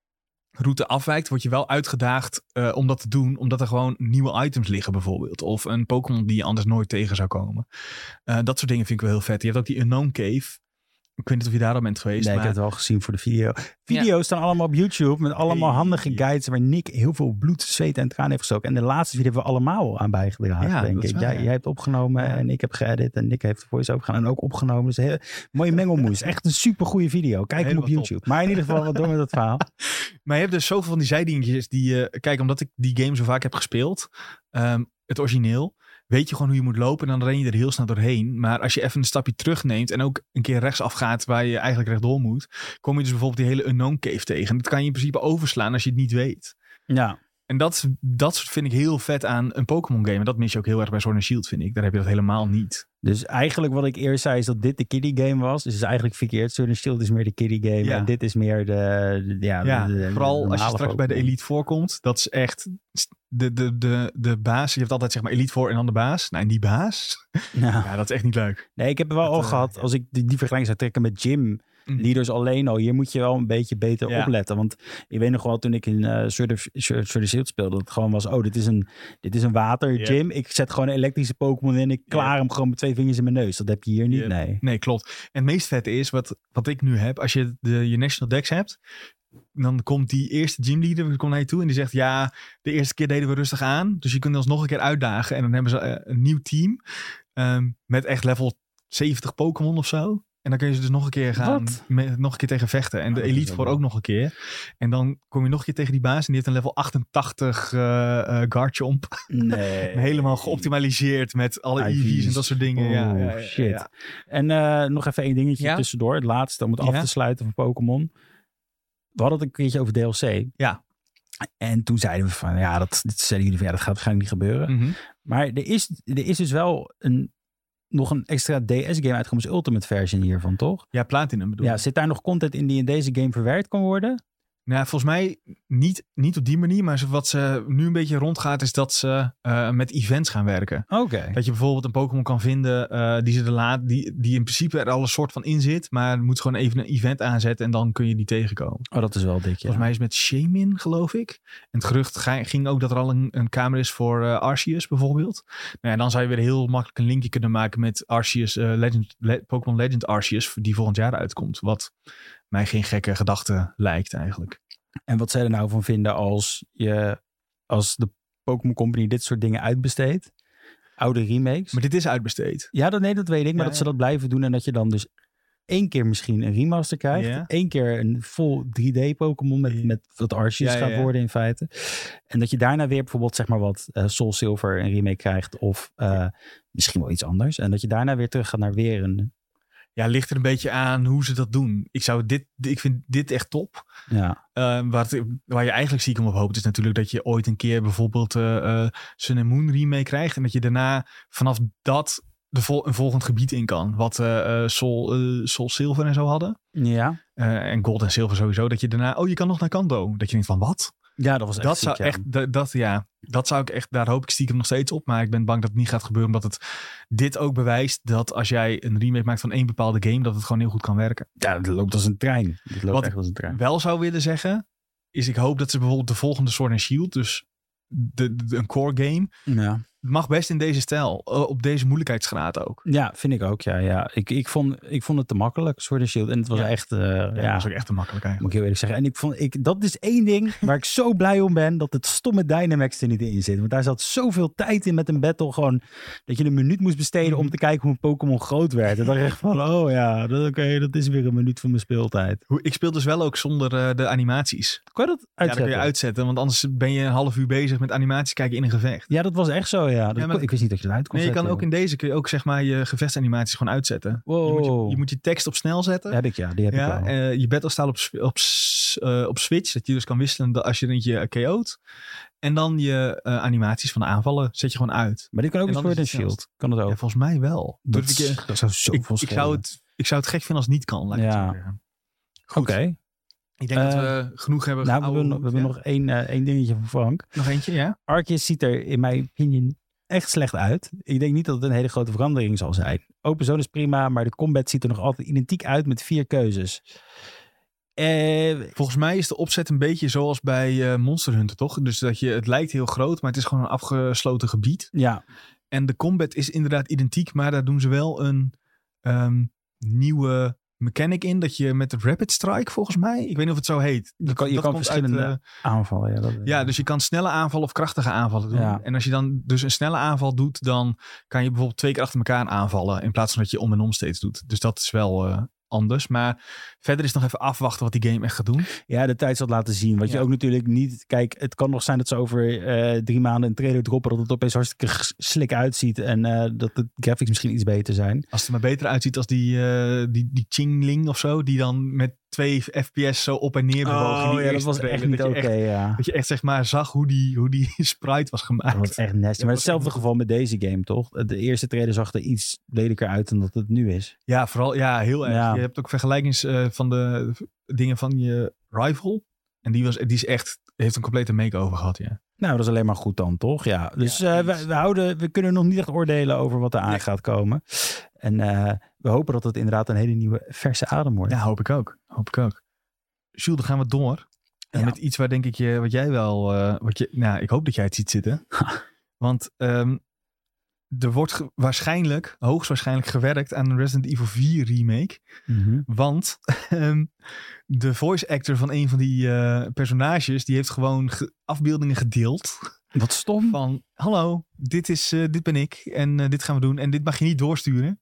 route afwijkt, word je wel uitgedaagd uh, om dat te doen, omdat er gewoon nieuwe items liggen bijvoorbeeld. Of een Pokémon die je anders nooit tegen zou komen. Uh, dat soort dingen vind ik wel heel vet. Je hebt ook die Unknown Cave. Ik weet niet of je daar al bent geweest. Nee, maar... ik heb het wel gezien voor de video. Video's staan allemaal op YouTube met allemaal handige guides waar Nick heel veel bloed, zweet en traan heeft gestoken. En de laatste video hebben we allemaal aan bijgedragen, ja, denk ik. Waar, jij, jij, hebt opgenomen en ik heb geëdit en Nick heeft de voice-over gedaan en ook opgenomen. Dus heel, mooie mengelmoes. [LAUGHS] Echt een super goede video. Kijk hem op YouTube. Maar in ieder geval, wat door met dat verhaal? [LAUGHS] Maar je hebt dus zoveel van die zijdingetjes die je... Uh, kijk, omdat ik die game zo vaak heb gespeeld, um, het origineel weet je gewoon hoe je moet lopen en dan ren je er heel snel doorheen. Maar als je even een stapje terugneemt en ook een keer rechtsaf gaat waar je eigenlijk rechtdoor moet, kom je dus bijvoorbeeld die hele unknown cave tegen. Dat kan je in principe overslaan als je het niet weet. Ja. En dat, dat vind ik heel vet aan een Pokémon game. En dat mis je ook heel erg bij Sword and Shield, vind ik. Daar heb je dat helemaal niet. Dus eigenlijk wat ik eerst zei is dat dit de kiddie game was. Dus is eigenlijk verkeerd. Sword and Shield is meer de kiddie game. Ja. En dit is meer de... ja, ja de, vooral als je straks bij de Elite voorkomt. Dat is echt de, de, de, de baas. Je hebt altijd zeg maar Elite voor en dan de baas. Nou, en die baas. Ja, [LAUGHS] ja dat is echt niet leuk. Nee, ik heb er wel al uh, gehad. Als ik die, die vergelijking zou trekken met Jim. Leaders alleen al. Hier moet je wel een beetje beter opletten. Want ik weet nog wel toen ik in uh, of Shield speelde. Dat het gewoon was, oh dit is een, dit is een water gym. Ik zet gewoon een elektrische Pokémon in. Ik klaar hem gewoon met twee vingers in mijn neus. Dat heb je hier niet, nee. Nee, klopt. En het meest vette is, wat, wat ik nu heb. Als je de, je National Dex hebt dan komt die eerste gymleader komt naar je toe en die zegt: Ja, de eerste keer deden we rustig aan. Dus je kunt ons nog een keer uitdagen. En dan hebben ze eh, een nieuw team um, met echt level 70 Pokémon of zo. En dan kun je ze dus nog een keer gaan, met, nog een keer tegen vechten. En de oh, Elite voor ook nog een keer. En dan kom je nog een keer tegen die baas. En die heeft een level 88 uh, uh, Garchomp. Nee. [LAUGHS] Helemaal geoptimaliseerd met alle EV's en dat soort dingen. Oh, ja, ja, shit. Ja. En uh, nog even één dingetje tussendoor. Het laatste om het af te sluiten van Pokémon. We hadden het een keertje over DLC. Ja. En toen zeiden we van, ja, dat, dat zeiden jullie van, ja, dat gaat waarschijnlijk niet gebeuren. Mm -hmm. Maar er is, er is dus wel een nog een extra DS-game uitgekomen, is Ultimate version hiervan, toch? Ja, Platinum bedoel Ja, zit daar nog content in die in deze game verwerkt kan worden? Nou, volgens mij niet, niet op die manier, maar wat ze nu een beetje rondgaat, is dat ze uh, met events gaan werken. Oké. Dat je bijvoorbeeld een Pokémon kan vinden uh, die, ze de laat, die, die in principe er al een soort van in zit, maar moet gewoon even een event aanzetten en dan kun je die tegenkomen. Oh, dat is wel dik, ja. Volgens mij is het met Shamin, geloof ik. En het gerucht ging ook dat er al een, een kamer is voor uh, Arceus bijvoorbeeld. Nou ja, dan zou je weer heel makkelijk een linkje kunnen maken met Arceus, Legend, Le Pokémon Legend Arceus, die volgend jaar uitkomt. Wat mij geen gekke gedachte lijkt eigenlijk. En wat zij er nou van vinden als je als de Pokémon Company dit soort dingen uitbesteedt. Oude remakes. Maar dit is uitbesteed. Ja, dat, nee, dat weet ik. Maar dat ze dat blijven doen en dat je dan dus één keer misschien een remaster krijgt. Ja. Eén keer een vol 3D Pokémon met, met wat Arceus ja, gaat worden in feite. En dat je daarna weer bijvoorbeeld zeg maar wat uh, Soul Silver een remake krijgt. Of uh, misschien wel iets anders. En dat je daarna weer terug gaat naar weer een ja, ligt er een beetje aan hoe ze dat doen. Ik, zou dit, ik vind dit echt top. Ja. Uh, waar, waar je eigenlijk ziek op hoopt, is natuurlijk dat je ooit een keer bijvoorbeeld uh, uh, Sun and Moon remake krijgt. En dat je daarna vanaf dat de vol een volgend gebied in kan. Wat Soul, Soul Silver en zo hadden. Ja. en Gold en Silver sowieso. Dat je daarna, oh je kan nog naar Kanto. Dat je denkt van wat? Ja, dat was echt dat zou echt dat, dat, ja, dat zou ik echt, daar hoop ik stiekem nog steeds op. Maar ik ben bang dat het niet gaat gebeuren, omdat het dit ook bewijst dat als jij een remake maakt van één bepaalde game, dat het gewoon heel goed kan werken. Ja, dat loopt als een trein. Dat loopt Wat echt als een trein. wel zou willen zeggen, is ik hoop dat ze bijvoorbeeld de volgende Sword and Shield, dus de, de, een core game, ja. Het mag best in deze stijl. eh, op deze moeilijkheidsgraad ook. Ja, vind ik ook. Ja, ja. Ik, ik, vond, ik vond het te makkelijk, Sword and Shield. En het was Ja. echt, eh, Ja, ja, was ook echt te makkelijk eigenlijk. moet ik heel eerlijk zeggen. En ik vond, ik, dat is één ding [LAUGHS] waar ik zo blij om ben, dat het stomme Dynamax er niet in zit. Want daar zat zoveel tijd in met een battle, gewoon dat je een minuut moest besteden Mhm. om te kijken hoe een Pokémon groot werd. En dan echt van, oh ja, dat, oké, dat is weer een minuut van mijn speeltijd. Ik speel dus wel ook zonder eh, de animaties. Kan je dat Ja, uitzetten? dat kun je uitzetten, want anders ben je een half uur bezig met animaties kijken in een gevecht. Ja, dat was echt zo, ja. Dat- Ja, maar- ik wist niet dat je het uit kon Nee, je kan ook in deze kun je ook zeg maar je gevechtsanimaties gewoon uitzetten. Wow. Je, moet je, je moet je tekst op snel zetten. Heb ik, ja. Die heb ja, ik eh, je battle staat op, op, eh, op Switch, dat je dus kan wisselen als je eentje KO't. En dan je eh, animaties van de aanvallen zet je gewoon uit. maar dit kan ook dan Sword and Shield. Kan het ook. Ja, volgens mij wel. dat, dat zou zoveel ik, zou het, ik zou het gek vinden als het niet kan. Laat Ja. zo zeggen. Ik denk dat we genoeg hebben Nou, we hebben, nog- we geouwehoerd, hebben nog één, eh, één dingetje van Frank. nog eentje, ja? Arceus ziet er in mijn opinion echt slecht uit. Ik denk niet dat het een hele grote verandering zal zijn. Open zone is prima, maar de combat ziet er nog altijd identiek uit met vier keuzes. Eh, Volgens mij is de opzet een beetje zoals bij eh, Monster Hunter, toch? Dus dat je, het lijkt heel groot, maar het is gewoon een afgesloten gebied. ja, En de combat is inderdaad identiek, maar daar doen ze wel een ehm, nieuwe mechanic in. Dat je met de Rapid Strike, volgens mij, ik weet niet of het zo heet. je kan, je dat kan verschillende uit, eh, aanvallen. Ja, dat, ja, dus je kan snelle aanvallen of krachtige aanvallen doen. Ja. En als je dan dus een snelle aanval doet, dan kan je bijvoorbeeld twee keer achter elkaar aanvallen. In plaats van dat je om en om steeds doet. Dus dat is wel eh, anders. Maar verder is nog even afwachten wat die game echt gaat doen. ja, de tijd zal laten zien. Wat je ook natuurlijk niet... Kijk, het kan nog zijn dat ze over eh, drie maanden een trailer droppen... dat het opeens hartstikke slik uitziet... en eh, dat de graphics misschien iets beter zijn. Als het er maar beter uitziet als die, eh die, die Chingling of zo. Die dan met twee fps zo op en neer bewogen. in die Oh, ja, dat was echt niet oké, ja. Dat je echt zeg maar zag hoe die, hoe die [LAUGHS] sprite was gemaakt. Dat was echt nasty. Ja, maar hetzelfde geval met deze game, toch? De eerste trailer zag er iets lelijker uit dan dat het nu is. Ja, vooral ja, heel erg. Ja. Je hebt ook vergelijkings eh, van de dingen van je rival. En die, was, die is echt, heeft een complete make-over gehad, ja. Nou, dat is alleen maar goed dan, toch? Ja. Dus Ja, eh, we, we, houden, we kunnen nog niet echt oordelen over wat er aan Nee. gaat komen. En eh, we hopen dat het inderdaad een hele nieuwe verse adem wordt. Ja, hoop ik ook. Hoop ik ook. Jules, dan gaan we door. En Ja. met iets waar denk ik je, wat jij wel, eh, wat je, nou, ik hoop dat jij het ziet zitten. [LAUGHS] Want ehm, er wordt waarschijnlijk, hoogstwaarschijnlijk gewerkt aan een Resident Evil 4 remake. Mhm. Want ehm, de voice actor van een van die eh, personages, die heeft gewoon ge- afbeeldingen gedeeld. Wat stom. Van, hallo, dit, is, dit ben ik en dit gaan we doen. En dit mag je niet doorsturen.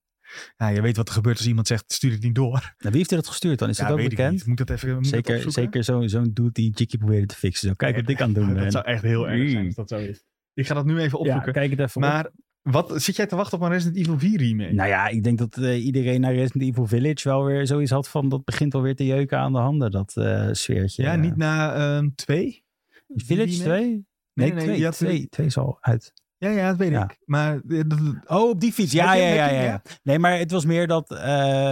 Ja, je weet wat er gebeurt als iemand zegt, stuur het niet door. Nou, wie heeft er dat gestuurd dan? Is ja, dat ook weet ik bekend? niet. Moet ik dat even moet ik dat Zeker, zeker zo'n zo dude die Jikkie probeerde te fixen. Zo, kijk wat ik aan het doen [LAUGHS] ben. Dat zou echt heel erg zijn als dat zo is. Ik ga dat nu even ja, opzoeken. kijk het even op. maar wat, zit jij te wachten op een Resident Evil 4 remake? Nou ja, ik denk dat eh, iedereen naar Resident Evil Village wel weer zoiets had van... dat begint wel weer te jeuken aan de handen, dat eh sfeertje. ja, niet na ehm, twee? Village remake? 2? Nee, Nee, nee, twee, twee, twee is al uit. Ja, ja, dat weet Ja. ik. Maar eh, Oh, op die fiets. Ja, ja, ja, ja. Nee, maar het was meer dat... eh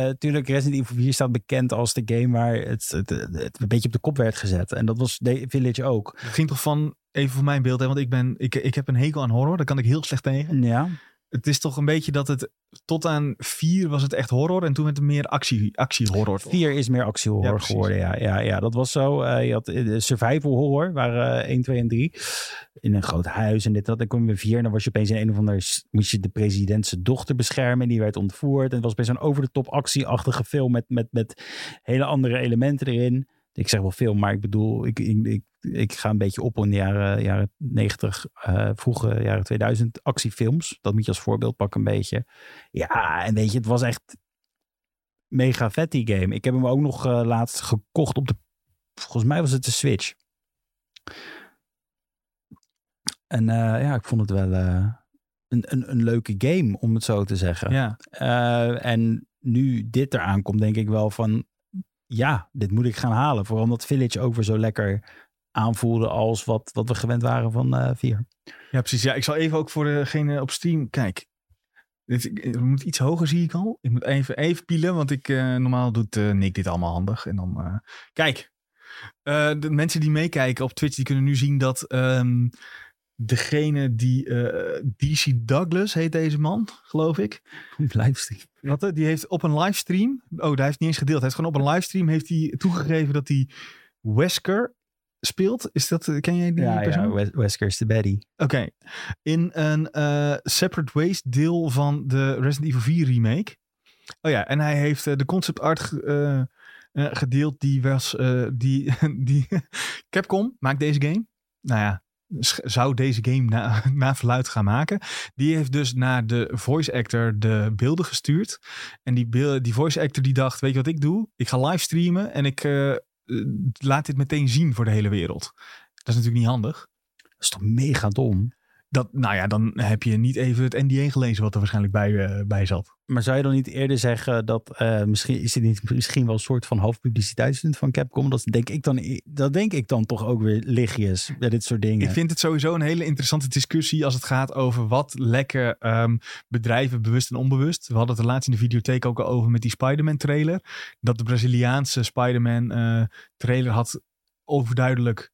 natuurlijk, Resident Evil 4 staat bekend als de game waar het, het, het een beetje op de kop werd gezet. En dat was de Village ook. het ging toch van, even voor mijn beeld, hè, want ik, ben, ik, ik heb een hekel aan horror. Daar kan ik heel slecht tegen. Ja. Het is toch een beetje dat het, tot aan vier was het echt horror. En toen werd het meer actie, actiehorror. toch? 4 is meer actiehorror Ja, precies. geworden. Ja, ja, ja, dat was zo. Eh, je had eh, de survival horror, waren eh 1, 2 en 3. In een groot huis en dit dat. Dan kwam je weer 4 en dan was je opeens in een of ander... moest je de president zijn dochter beschermen. En die werd ontvoerd. En het was best een over-de-top actieachtige film met, met, met hele andere elementen erin. Ik zeg wel film, maar ik bedoel, ik, ik, ik, ik ga een beetje op in de jaren, jaren 90, eh, vroege jaren 2000 actiefilms. Dat moet je als voorbeeld pakken een beetje. Ja, en weet je, het was echt mega vet die game. Ik heb hem ook nog eh, laatst gekocht op de, volgens mij was het de Switch. En eh, ja, ik vond het wel een, een, een leuke game, om het zo te zeggen. Ja, en nu dit eraan komt, denk ik wel van... Ja, dit moet ik gaan halen. Vooral omdat Village ook weer zo lekker aanvoelde als wat, wat we gewend waren van eh 4. ja, precies. Ja, ik zal even ook voor degene op stream... Kijk, dit, ik moet iets hoger zie ik al. Ik moet even, even pielen, want ik, eh, normaal doet eh, Nick dit allemaal handig. En dan, kijk, de mensen die meekijken op Twitch, die kunnen nu zien dat ehm, degene die, DC Douglas heet deze man, geloof ik. Livestream. Wat, die heeft op een livestream, oh, daar heeft hij niet eens gedeeld. Hij heeft gewoon op een livestream heeft hij toegegeven dat hij Wesker speelt. Is dat, ken jij die Ja, persoon? ja Wes- Wesker's de Betty. Oké. In een eh, Separate Waste deel van de Resident Evil 4 remake. Oh ja, en hij heeft eh, de concept art ge- eh, eh, gedeeld. Die was, eh, die, [LAUGHS] die [LAUGHS] Capcom maakt deze game. Nou ja, zou deze game na, [LAUGHS] na verluid gaan maken. Die heeft dus naar de voice actor de beelden gestuurd. En die, beel- die voice actor die dacht, weet je wat ik doe? Ik ga livestreamen en ik eh, eh, laat dit meteen zien voor de hele wereld. Dat is natuurlijk niet handig. Dat is toch mega dom? Dat, nou ja, dan heb je niet even het NDA gelezen wat er waarschijnlijk bij, eh, bij zat. Maar zou je dan niet eerder zeggen dat eh, misschien is dit niet misschien wel een soort van half publiciteitsstunt van Capcom? Dat denk ik dan, dat denk ik dan toch ook weer lichtjes bij dit soort dingen. Ik vind het sowieso een hele interessante discussie als het gaat over wat lekken ehm, bedrijven bewust en onbewust. We hadden het er laatst in de videotheek ook al over met die Spider-Man trailer. Dat de Braziliaanse Spider-Man eh, trailer had overduidelijk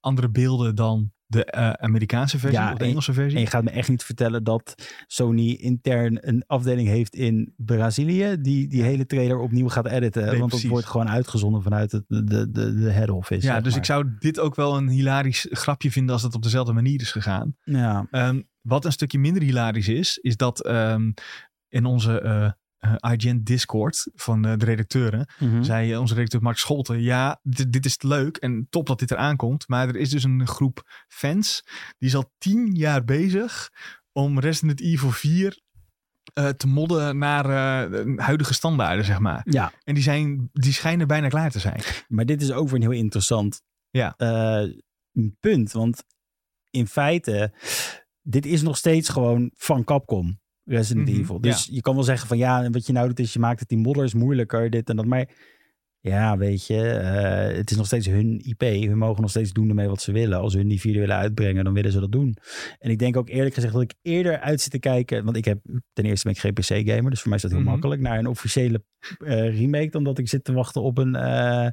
andere beelden dan de eh, Amerikaanse versie Ja, of de en- Engelse versie. En je gaat me echt niet vertellen dat Sony intern een afdeling heeft in Brazilië die die hele trailer opnieuw gaat editen. Nee, want precies. dat wordt gewoon uitgezonden vanuit het, de, de, de head office. ja, dus maar. ik zou dit ook wel een hilarisch grapje vinden als het op dezelfde manier is gegaan. Ja, Ehm, wat een stukje minder hilarisch is, is dat ehm, in onze eh IGN Discord van eh, de redacteuren, mhm. zei eh, onze redacteur Mark Scholten, ja, dit, dit is leuk en top dat dit eraan komt, maar er is dus een groep fans, die is al tien jaar bezig om Resident Evil 4 eh, te modden naar huidige standaarden, zeg maar. ja, En die, zijn, die schijnen bijna klaar te zijn. maar dit is ook weer een heel interessant Ja. punt. Want in feite, dit is nog steeds gewoon van Capcom. Resident Mhm, Evil. Dus je kan wel zeggen van ja, wat je nou doet is je maakt het die modders moeilijker, dit en dat. Maar ja, weet je, eh, het is nog steeds hun IP. Hun mogen nog steeds doen ermee wat ze willen. Als hun die video willen uitbrengen, dan willen ze dat doen. En ik denk ook eerlijk gezegd dat ik eerder uit zit te kijken. Want ik heb ten eerste ben ik geen PC-gamer, dus voor mij is dat heel Mhm. makkelijk. Naar een officiële eh, remake, dan dat ik zit te wachten op een, eh,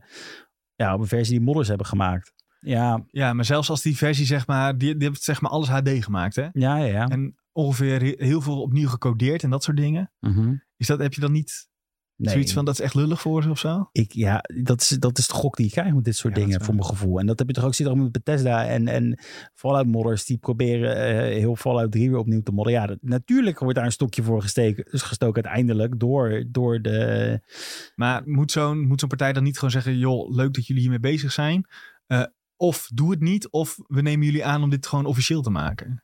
ja, op een versie die modders hebben gemaakt. Ja, Ja, maar zelfs als die versie, zeg maar, die, die heeft zeg maar alles HD gemaakt, hè? ja, ja. ja. En ongeveer he- heel veel opnieuw gecodeerd en dat soort dingen. Mhm. Is dat, heb je dan niet Nee. zoiets van, dat is echt lullig voor ze of zo? Ik, ja, dat is, dat is de gok die je krijgt met dit soort Ja, dingen, voor mijn gevoel. En dat heb je toch ook, ook met Bethesda en, en Fallout modders, die proberen eh, heel Fallout 3 weer opnieuw te modden. Ja, dat- natuurlijk wordt daar een stokje voor gesteken, dus gestoken uiteindelijk door, door de... Maar moet zo'n moet zo'n partij dan niet gewoon zeggen, joh, leuk dat jullie hiermee bezig zijn. Eh, of doe het niet, of we nemen jullie aan om dit gewoon officieel te maken.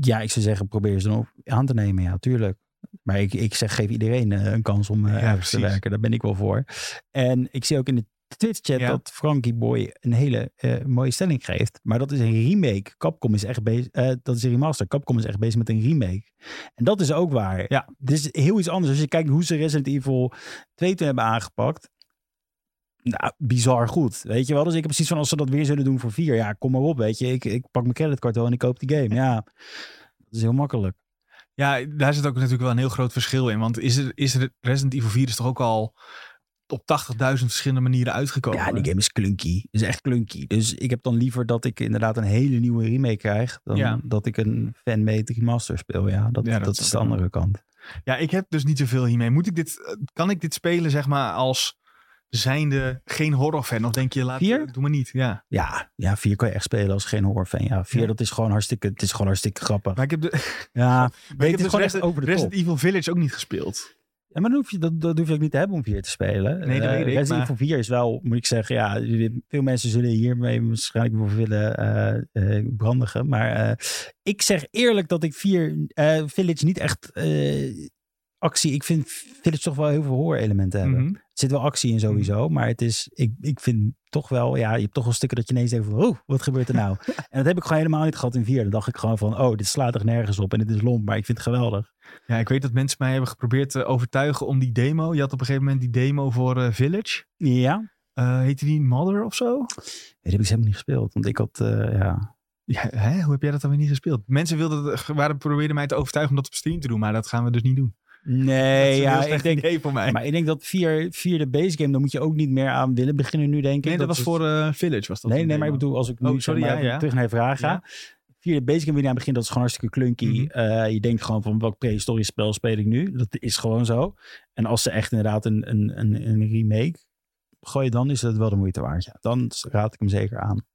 Ja, ik zou zeggen, probeer ze dan ook aan te nemen, ja, tuurlijk. Maar ik, ik zeg, geef iedereen eh, een kans om eh, ergens te werken. Daar ben ik wel voor. En ik zie ook in de Twitch-chat Ja. dat Frankie Boy een hele eh, mooie stelling geeft. Maar dat is een remake. Capcom is echt bezig. dat is een remaster. Capcom is echt bezig met een remake. En dat is ook waar. Ja. Dit is heel iets anders. Als je kijkt hoe ze Resident Evil 2 toen hebben aangepakt. Nou, bizar goed. Weet je wel? Dus ik heb precies van als ze dat weer zullen doen voor 4. Ja, kom maar op. Weet je, ik, ik pak mijn creditcard wel en ik koop die game. Ja, dat is heel makkelijk. Ja, daar zit ook natuurlijk wel een heel groot verschil in. Want is, er, is er, Resident Evil 4 is toch ook al op 80.000 verschillende manieren uitgekomen? Ja, die game is clunky. is echt clunky. Dus ik heb dan liever dat ik inderdaad een hele nieuwe remake krijg. Dan Ja. dat ik een fanmade remaster speel. Ja, dat, Ja, dat dat, is de andere kant. Ja, ik heb dus niet zoveel hiermee. Moet ik dit, eh, kan ik dit spelen, zeg maar, als zijnde geen horrorfan? Of denk je, laat, Vier? doe maar niet. Ja. Ja, ja, vier kan je echt spelen als geen horrorfan. Ja, vier Ja. dat is gewoon hartstikke, het is gewoon hartstikke grappig. Maar ik heb, de, [LAUGHS] Ja, maar ik heb dus Resident, over de. Resident Evil Village ook niet gespeeld. Ja, maar dan hoef je, dat, dat hoef je ook niet te hebben om vier te spelen. Nee, dat Eh, weet ik, Resident maar- Evil 4 is wel, moet ik zeggen, ja, veel mensen zullen hiermee waarschijnlijk voor willen eh, eh, brandigen. Maar ik zeg eerlijk dat ik vier Village niet echt actie. Ik vind Village toch wel heel veel horror-elementen hebben. Mhm. Zit wel actie in sowieso, maar het is, ik, ik vind toch wel, ja, je hebt toch wel stukken dat je ineens denkt van, oh, wat gebeurt er nou? [LAUGHS] en dat heb ik gewoon helemaal niet gehad in vier. Dan dacht ik gewoon van, oh, dit slaat er nergens op en dit is lomp, maar ik vind het geweldig. Ja, ik weet dat mensen mij hebben geprobeerd te overtuigen om die demo. Je had op een gegeven moment die demo voor eh, Village. Ja, Eh heette die Mother of zo? Nee, die heb ik helemaal niet gespeeld, want ik had, eh, ja... Ja, hè? Hoe heb jij dat dan weer niet gespeeld? Mensen wilden, waren, probeerden mij te overtuigen om dat op stream te doen, maar dat gaan we dus niet doen. Dat Nee, ja, ik denk, idee voor mij. maar ik denk dat vier, vierde base game, daar moet je ook niet meer aan willen beginnen nu, denk ik. nee, dat was voor eh, Village. Was dat Nee, nee, maar ik bedoel, als ik nu Oh, zeg sorry, maar, ja, even ja. terug naar je vraag ga. Ja. Vierde base game je aan beginnen, dat is gewoon hartstikke clunky. Mhm. Eh, je denkt gewoon van, welk prehistorisch spel speel ik nu? Dat is gewoon zo. En als ze echt inderdaad een, een, een, een remake gooien, dan is het wel de moeite waard. Ja. Dan raad ik hem zeker aan.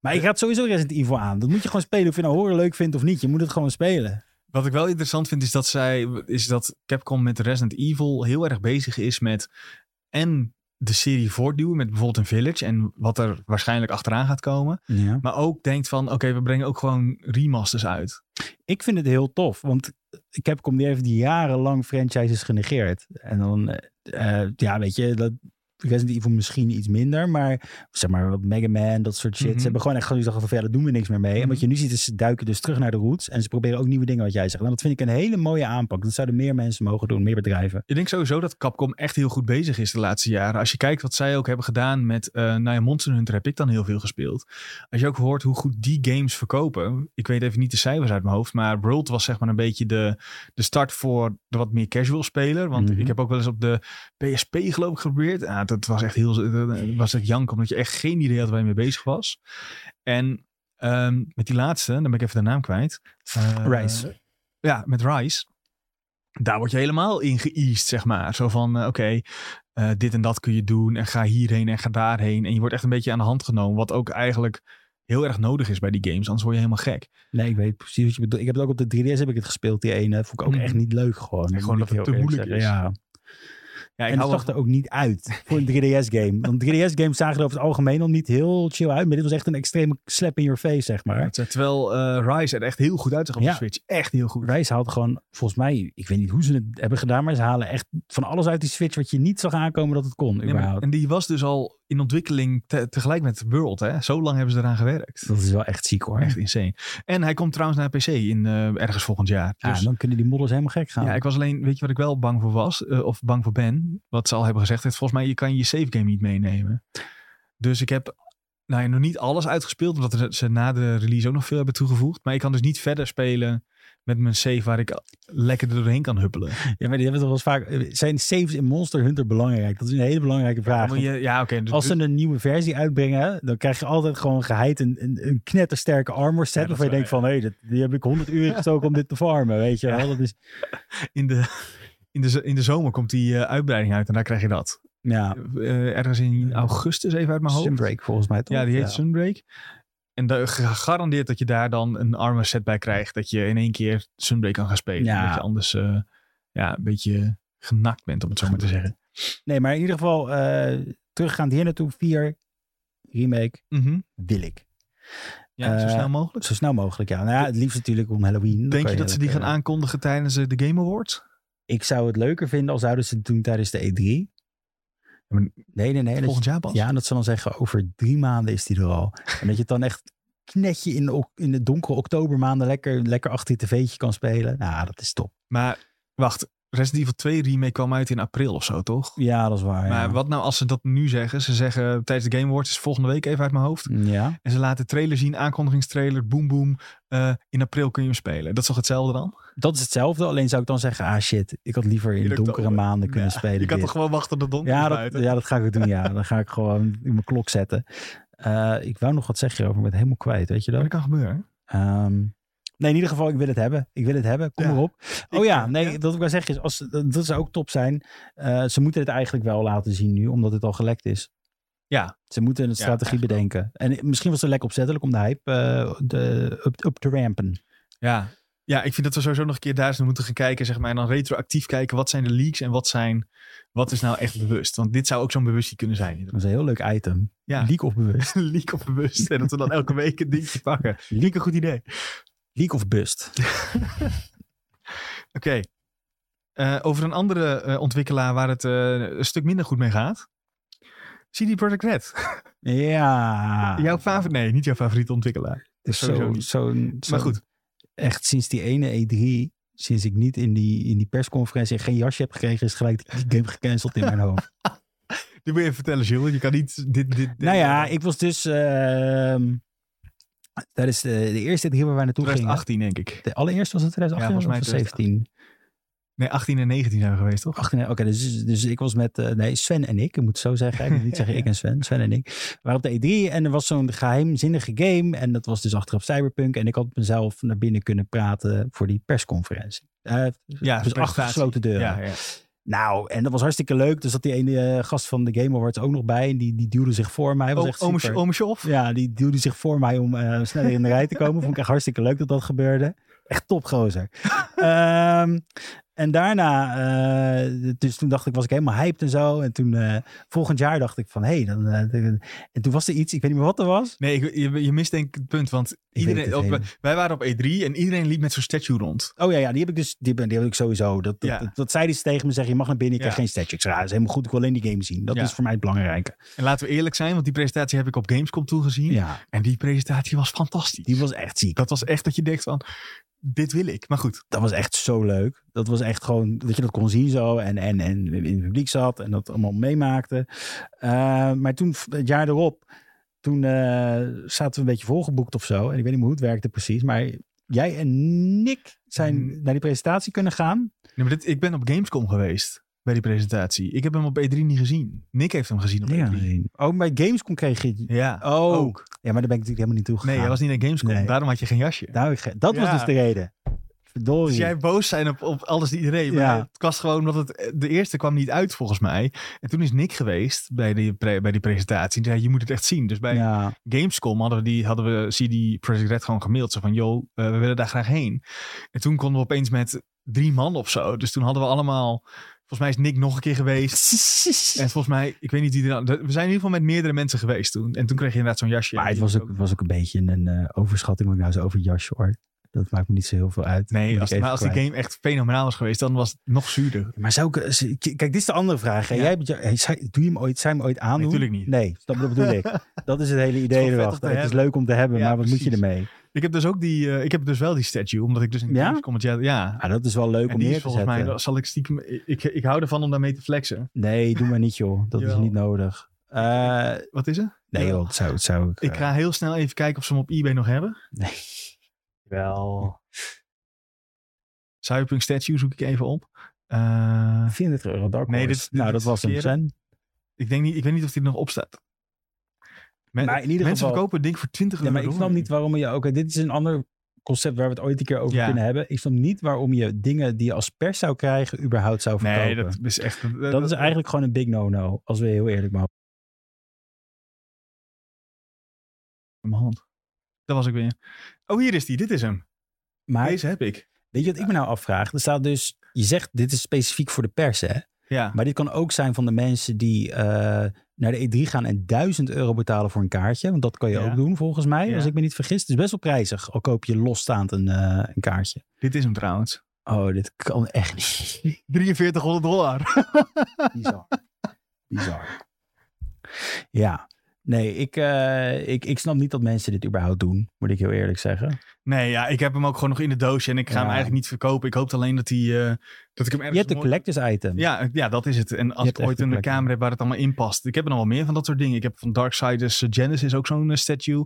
Maar ik raad sowieso Resident Evil aan. Dat moet je gewoon spelen of je nou horror leuk vindt of niet. Je moet het gewoon spelen. Wat ik wel interessant vind is dat zij is dat Capcom met Resident Evil heel erg bezig is met en de serie voortduwen met bijvoorbeeld een Village en wat er waarschijnlijk achteraan gaat komen. Ja. Maar ook denkt van oké, we brengen ook gewoon remasters uit. Ik vind het heel tof, want Capcom die heeft die jarenlang franchises genegeerd. En dan, eh, eh, ja, weet je, dat Resident Evil misschien iets minder, maar zeg maar wat Mega Man, dat soort shit. Mhm. Ze hebben gewoon echt gezegd van, ja, daar doen we niks meer mee. En Mhm. wat je nu ziet is, ze duiken dus terug naar de roots en ze proberen ook nieuwe dingen wat jij zegt. En dat vind ik een hele mooie aanpak. Dat zouden meer mensen mogen doen, meer bedrijven. Ik denk sowieso dat Capcom echt heel goed bezig is de laatste jaren. Als je kijkt wat zij ook hebben gedaan met eh nou ja, Monster Hunter heb ik dan heel veel gespeeld. Als je ook hoort hoe goed die games verkopen. Ik weet even niet de cijfers uit mijn hoofd. Maar World was zeg maar een beetje de, de start voor de wat meer casual speler. Want Mhm. ik heb ook wel eens op de PSP geloof ik geprobeerd. Ja, dat was echt heel dat was echt jank. Omdat je echt geen idee had waar je mee bezig was. En ehm, met die laatste, dan ben ik even de naam kwijt. Eh, Rise. Ja, met Rise. Daar word je helemaal in geëased, zeg maar. Zo van, eh, oké, eh, dit en dat kun je doen. En ga hierheen en ga daarheen. En je wordt echt een beetje aan de hand genomen. Wat ook eigenlijk heel erg nodig is bij die games. Anders word je helemaal gek. Nee, ik weet precies wat je bedoelt. Ik heb het ook op de 3DS heb ik het gespeeld, die ene. Vond ik ook Mhm. echt niet leuk gewoon. Gewoon dat het te moeilijk is. Ja. Ja, ik en het zag er ook niet uit voor een 3DS-game. Want 3DS-games zagen er over het algemeen al niet heel chill uit. Maar dit was echt een extreme slap in your face, zeg maar. Terwijl eh, Rise er echt heel goed uitzag op Ja. de Switch. Echt heel goed. Rise haalt gewoon, volgens mij, ik weet niet hoe ze het hebben gedaan, maar ze halen echt van alles uit die Switch wat je niet zag aankomen dat het kon. Überhaupt. en die was dus al in ontwikkeling te- tegelijk met World. Hè? Zo lang hebben ze eraan gewerkt. Dat is wel echt ziek hoor. Echt insane. En hij komt trouwens naar PC in eh, ergens volgend jaar. Ja, Dus, dan kunnen die modders helemaal gek gaan. ja, ik was alleen, weet je wat ik wel bang voor was? eh, of bang voor ben? Wat ze al hebben gezegd. Het, volgens mij, je kan je save game niet meenemen. Dus ik heb nou ja, nog niet alles uitgespeeld. Omdat ze na de release ook nog veel hebben toegevoegd. Maar ik kan dus niet verder spelen met mijn save waar ik lekker er doorheen kan huppelen. Ja, maar die hebben toch wel eens vaak. Zijn saves in Monster Hunter belangrijk? Dat is een hele belangrijke vraag. Ja, oké. dus- Als ze een nieuwe versie uitbrengen, dan krijg je altijd gewoon geheid een, een, een knettersterke armor set. Ja, waarvan je denkt van, hé, dat- die heb ik 100 uur [LAUGHS] gestoken om dit te farmen, weet je Ja. wel. Dat is, in, de, in, de, in de zomer komt die eh, uitbreiding uit en daar krijg je dat. ja, Eh, ergens in augustus, even uit mijn hoofd. Sunbreak volgens mij toch? Ja, die heet Sunbreak. En de, gegarandeerd dat je daar dan een armor set bij krijgt. Dat je in één keer Sunbreak kan gaan spelen. Ja. Dat je anders eh, ja, een beetje genakt bent, om het zo maar te zeggen. Nee, maar in ieder geval, eh teruggaand hier naartoe, 4 remake Mhm. wil ik. Ja, zo Eh, snel mogelijk. Zo snel mogelijk, ja. Nou ja, het liefst natuurlijk om Halloween. Denk je dat ze die gaan aankondigen tijdens de Game Awards? Ik zou het leuker vinden als zouden ze het doen tijdens de E3. Nee, nee, nee. Volgend jaar pas? Ja, dat ze dan zeggen, over drie maanden is die er al. [LAUGHS] en dat je het dan echt knetje in de, in de donkere oktobermaanden lekker, lekker achter je tv'tje kan spelen. Nou, dat is top. Maar wacht, Resident Evil 2 remake kwam uit in april of zo, toch? Ja, dat is waar. Maar ja. wat nou als ze dat nu zeggen? Ze zeggen tijdens de Game Awards, is volgende week even uit mijn hoofd. Ja, En ze laten trailer zien, aankondigingstrailer, boom boom. eh, in april kun je hem spelen. Dat is toch hetzelfde dan? dat is hetzelfde. Alleen zou ik dan zeggen, ah shit, ik had liever in donkere maanden kunnen Ja, spelen. Je kan dit. toch gewoon wachten tot donderdag ja, dat, ja, dat ga ik ook doen. Ja, [LAUGHS] dan ga ik gewoon in mijn klok zetten. Eh, ik wou nog wat zeggen over, maar het helemaal kwijt, weet je dat? dat kan gebeuren. Nee, in ieder geval, ik wil het hebben. Ik wil het hebben. Kom Ja. erop. Oh ja, nee, ja. dat ik wil zeggen is, als, dat zou ook top zijn. Eh, ze moeten het eigenlijk wel laten zien nu, omdat het al gelekt is. Ja. Ze moeten een strategie wel. bedenken. En misschien was het lek opzettelijk om de hype eh, de, up, up te rampen. Ja. ja, ik vind dat we sowieso nog een keer daar moeten gaan kijken. Zeg maar, en dan retroactief kijken. Wat zijn de leaks en wat, zijn, wat is nou echt bewust? Want dit zou ook zo'n bewustie kunnen zijn. Dat is een heel leuk item. Ja, Leak of bewust. [LAUGHS] leak of bewust. En dat we dan elke week een dingetje pakken. Leak een goed idee. Leak of bust. [LAUGHS] Oké. Eh, over een andere eh, ontwikkelaar waar het eh, een stuk minder goed mee gaat. CD Projekt Red. Ja. [LAUGHS] Jouw favoriet? Nee, niet jouw favoriete ontwikkelaar. Dus zo, zo, Maar goed. Echt sinds die ene E3, sinds ik niet in die, in die persconferentie geen jasje heb gekregen, is gelijk die game gecanceld in mijn [LAUGHS] hoofd. Nu moet je even vertellen, Jules. Je kan niet dit... dit, dit Nou ja, ik was dus. Ehm tijdens de, de eerste drie waar wij naartoe gingen. 2018 denk ik. De allereerste was het 2018 Ja, volgens mij of 17? Nee, 18 en 19 zijn we geweest, toch? 18, Oké, dus, dus ik was met. eh, nee, Sven en ik. Ik moet het zo zeggen. Ik moet niet [LAUGHS] zeggen ik en Sven. Sven en ik. We waren op de E3 en er was zo'n geheimzinnige game. En dat was dus achterop Cyberpunk. En ik had mezelf naar binnen kunnen praten voor die persconferentie. Eh, Ja, dus achter gesloten deuren. Ja, ja. Nou, en dat was hartstikke leuk. Dus zat die ene eh, gast van de Game Awards ook nog bij. En die, die duwde zich voor mij. Was O- echt super. Ome? Ja, die duwde zich voor mij om eh, sneller in de rij te komen. Vond ik echt hartstikke leuk dat dat gebeurde. Echt top, gozer. [LAUGHS] Ehm, en daarna, eh, dus toen dacht ik, was ik helemaal hyped en zo. En toen, eh, volgend jaar dacht ik van, hé, hey, dan... eh, en toen was er iets, ik weet niet meer wat er was. Nee, ik, je, je mist denk ik het punt. Want iedereen, op- wij waren op E3 en iedereen liep met zo'n statue rond. Oh ja, ja, die heb ik dus, die, die heb ik sowieso. Dat, dat, Ja. dat, dat tegen me, zeggen, je mag naar binnen, je Ja. krijgt geen statue. Ik zei, ja, dat is helemaal goed, ik wil alleen die game zien. Dat Ja. is voor mij het belangrijke. En laten we eerlijk zijn, want die presentatie heb ik op Gamescom toegezien. Ja, En die presentatie was fantastisch. die was echt ziek. Dat was echt dat je denkt van, dit wil ik. Maar goed, dat was echt zo leuk. Dat was echt gewoon dat je dat kon zien zo en, en, en in het publiek zat en dat allemaal meemaakte. Eh, maar toen, het jaar erop, toen eh, zaten we een beetje volgeboekt of zo. En ik weet niet meer hoe het werkte precies. Maar jij en Nick zijn Mm. naar die presentatie kunnen gaan. nee, maar dit, ik ben op Gamescom geweest bij die presentatie. Ik heb hem op E3 niet gezien. Nick heeft hem gezien op Ja, E3. gezien. Ook bij Gamescom kreeg je... Ja, Oh, ook. ja, maar daar ben ik natuurlijk helemaal niet toe gegaan. Nee, hij was niet naar Gamescom. Nee. Daarom had je geen jasje. Ge- dat was dus de reden. Verdorie. Dus jij boos zijn op, op alles en iedereen. Maar Ja. het was gewoon omdat het, de eerste kwam niet uit volgens mij. En toen is Nick geweest bij die, pre- bij die presentatie. En zei, je moet het echt zien. Dus bij ja. Gamescom hadden we, die, hadden we CD Projekt Red gewoon gemaild. Zo van, joh, eh, we willen daar graag heen. En toen konden we opeens met drie man of zo. Dus toen hadden we allemaal... Volgens mij is Nick nog een keer geweest. [LAUGHS] En volgens mij, ik weet niet wie er... dan- We zijn in ieder geval met meerdere mensen geweest toen. En toen kreeg je inderdaad zo'n jasje. Maar het was ook, was ook een beetje een overschatting wat ik nou zo over jasje hoor. Dat maakt me niet zo heel veel uit. Nee, als, maar als die game echt fenomenaal was geweest, dan was het nog zuurder. Maar zou ik... eh, Kijk, dit is de andere vraag. hè. Ja. Jij, doe je hem ooit, je hem ooit aandoen? natuurlijk niet. Nee, dat bedoel ik. [LAUGHS] Dat is het hele idee om erachter. te Het is leuk om te hebben, Ja, maar wat moet je ermee? Ik heb dus ook die, eh, ik heb dus wel die statue, omdat ik dus in Ja? Het jaar, ja. Ja, dat is wel leuk En om neer te volgens zetten. mij, zal ik stiekem, ik, ik hou ervan om daarmee te flexen. Nee, doe maar niet joh. Dat is niet nodig. Eh, Wat is er? nee joh, dat zou, dat zou ik... Ik ga heel snel even kijken of ze hem op eBay nog hebben. Nee. Wel... Cyberpunk statue zoek ik even op. Eh, 34 euro Dark Nee, Horse. dit- dit nou, dat was hem. verkeerde. Sen. ik, denk niet, ik weet niet of die er nog op staat. Men- Maar in ieder mensen geval- verkopen een ding voor 20 Ja, euro. maar ik snap niet waarom je... Oké, dit is een ander concept waar we het ooit een keer over Ja. kunnen hebben. Ik snap niet waarom je dingen die je als pers zou krijgen... überhaupt zou verkopen. Nee, dat is echt... Dat is eigenlijk gewoon een big no-no, als we heel eerlijk mogen. in mijn hand. Dat was ik weer. Oh, hier is die. Dit is hem. Maar Deze heb ik. weet je wat ik me nou afvraag? Er staat dus, je zegt dit is specifiek voor de pers, hè? Ja. Maar dit kan ook zijn van de mensen die eh, naar de E3 gaan en 1000 euro betalen voor een kaartje. Want dat kan je Ja. ook doen, volgens mij, Ja. als ik me niet vergis. Het is best wel prijzig, al koop je losstaand een, eh, een kaartje. Dit is hem trouwens. Oh, dit kan echt niet. [LAUGHS] 4300 dollar. Bizar. Bizar. Ja. Nee, ik, eh, ik, ik snap niet dat mensen dit überhaupt doen, moet ik heel eerlijk zeggen. Nee, ja, ik heb hem ook gewoon nog in de doosje en ik ga Ja. hem eigenlijk niet verkopen. Ik hoop alleen dat hij, eh, dat ik hem ergens Je hebt een collectors item. Ja, ja, dat is het. En als ik ooit een kamer heb waar het allemaal in past. Ik heb er nog wel meer van dat soort dingen. Ik heb van Darksiders uh, Genesis ook zo'n eh, statue.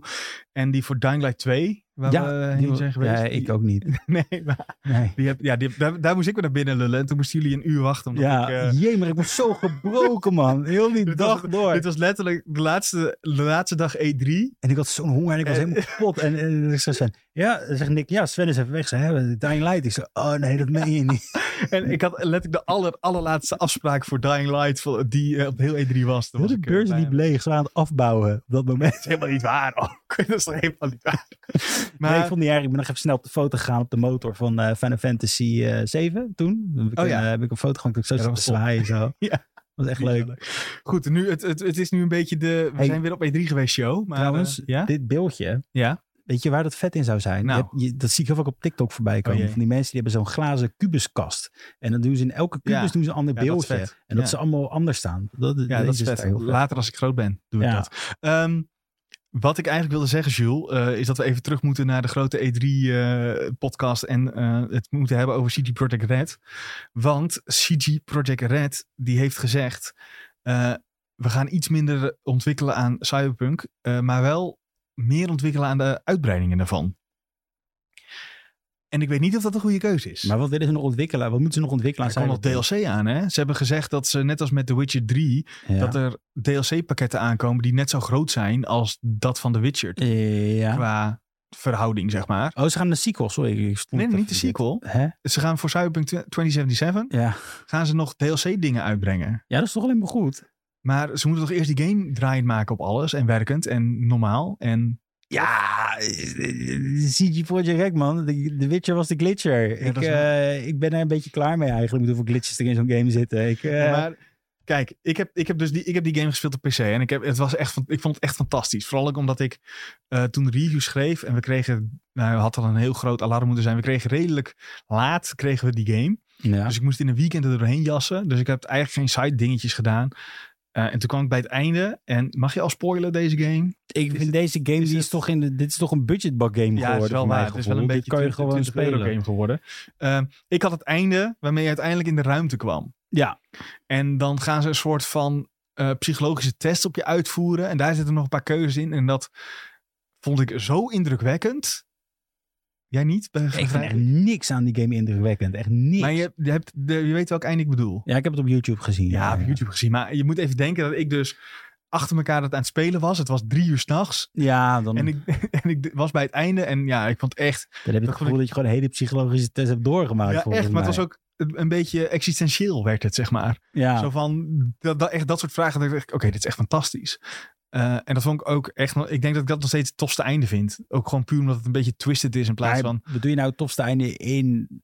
En die voor Dying Light 2, waar we eh, die- zijn geweest. Ja, Die- ik ook niet. Nee, maar Nee. die heb, ja, die heb- daar, daar moest ik weer naar binnen lullen. En toen moesten jullie een uur wachten. Omdat Ja, ik, eh, jee, maar ik was zo gebroken, man. Heel die dag was- door. dit was letterlijk de laatste, de laatste dag E E3. En ik had zo'n honger en ik was En- helemaal kapot. En, en ik zei ja, zegt Nick, ja, Sven is even weg. Ze hebben Dying Light. Ik zei, oh nee, dat meen je niet. [LAUGHS] En ik had letterlijk de aller, allerlaatste afspraak voor Dying Light die eh, op de heel E3 was. Toen was de eh, beurs bijna- liep leeg. Ze waren aan het afbouwen op dat moment. Dat is helemaal niet waar ook. [LAUGHS] Dat is helemaal niet waar. [LAUGHS] Maar Nee, ik vond niet erg. Ik ben nog even snel op de foto gegaan op de motor van eh Final Fantasy eh 7 toen. Heb ik, Oh ja. heb ik een foto gemaakt. Ik zo Ja, dat te zwaaien zo. Ja. Dat was echt leuk. Goed, nu, het, het, het is nu een beetje de... We Hey. zijn weer op E3 geweest show. Maar, Trouwens, ja? dit beeldje. Ja? Weet je waar dat vet in zou zijn? Nou. Je hebt- je- dat zie ik heel vaak op TikTok voorbij komen. jee. van die mensen die hebben zo'n glazen kubuskast. En dan doen ze in elke kubus Ja. doen ze een ander Ja, beeldje. En dat Ja. ze allemaal anders staan. Dat, Ja, dat is vet. heel vet. Later als ik groot ben, doe ik dat. Ehm, wat ik eigenlijk wilde zeggen, Jules, eh, is dat we even terug moeten naar de grote E3-podcast en eh, het moeten hebben over CG Project Red. Want CG Project Red, die heeft gezegd, eh, we gaan iets minder ontwikkelen aan Cyberpunk, eh, maar wel meer ontwikkelen aan de uitbreidingen daarvan. En ik weet niet of dat een goede keuze is. Maar wat willen ze nog ontwikkelen? Wat moeten ze nog ontwikkelen er komt nog? DLC aan, hè? Ze hebben gezegd dat ze, net als met The Witcher 3, Ja. dat er DLC-pakketten aankomen die net zo groot zijn als dat van The Witcher. ja. Qua verhouding, zeg maar. Oh, ze gaan de sequel, sorry. Ik stond Nee, niet de sequel. Hè? Ze gaan voor Cyberpunk 2077 Ja. gaan ze nog DLC-dingen uitbrengen. ja, dat is toch alleen maar goed. Maar ze moeten toch eerst die game draaiend maken op alles en werkend en normaal. En Ja, eh, CG Project Red, man. De, de Witcher was de glitcher. ik, is eh, ik ben er een beetje klaar mee eigenlijk, met hoeveel glitches er in zo'n game zitten. Ik, eh, Ja, maar kijk, ik heb, ik heb dus die, ik heb die game gespeeld op PC en ik, heb, het was echt, ik vond het echt fantastisch. Vooral ook omdat ik eh, toen de review schreef en we kregen, nou, we hadden al een heel groot alarm moeten zijn. We kregen redelijk laat kregen we die game. ja. Dus ik moest in een weekend er doorheen jassen. Dus ik heb eigenlijk geen side dingetjes gedaan. Eh, en toen kwam ik bij het einde. En mag je al spoilen deze game? ik is vind deze game, is die is toch in de, dit is toch een budgetbak game geworden. Ja, het is wel waar. Het is wel een beetje kan je 20, gewoon 20 euro spelen. game geworden. Eh, ik had het einde waarmee je uiteindelijk in de ruimte kwam. Ja, En dan gaan ze een soort van eh, psychologische test op je uitvoeren. En daar zitten nog een paar keuzes in. En dat vond ik zo indrukwekkend. Jij niet? Bij ik vind echt niks aan die game indrukwekkend. Echt niks. Maar je, je, hebt de, je weet welk einde ik bedoel. Ja, ik heb het op YouTube gezien. Ja, op YouTube gezien. Maar je moet even denken dat ik dus achter elkaar dat aan het spelen was. Het was drie uur s'nachts. Ja, dan, En ik, [LAUGHS] en ik was bij het einde. En ja, ik vond echt... dan heb je het gevoel dat je gewoon een hele psychologische test hebt doorgemaakt. Ja, echt. Maar het was ook een beetje existentieel werd het, zeg maar. Ja, Zo van, dat, dat, echt dat soort vragen. Dat ik oké, dit is echt fantastisch. Eh, en dat vond ik ook echt, nog- ik denk dat ik dat nog steeds het tofste einde vind. Ook gewoon puur omdat het een beetje twisted is in plaats van... bedoel je nou het tofste einde in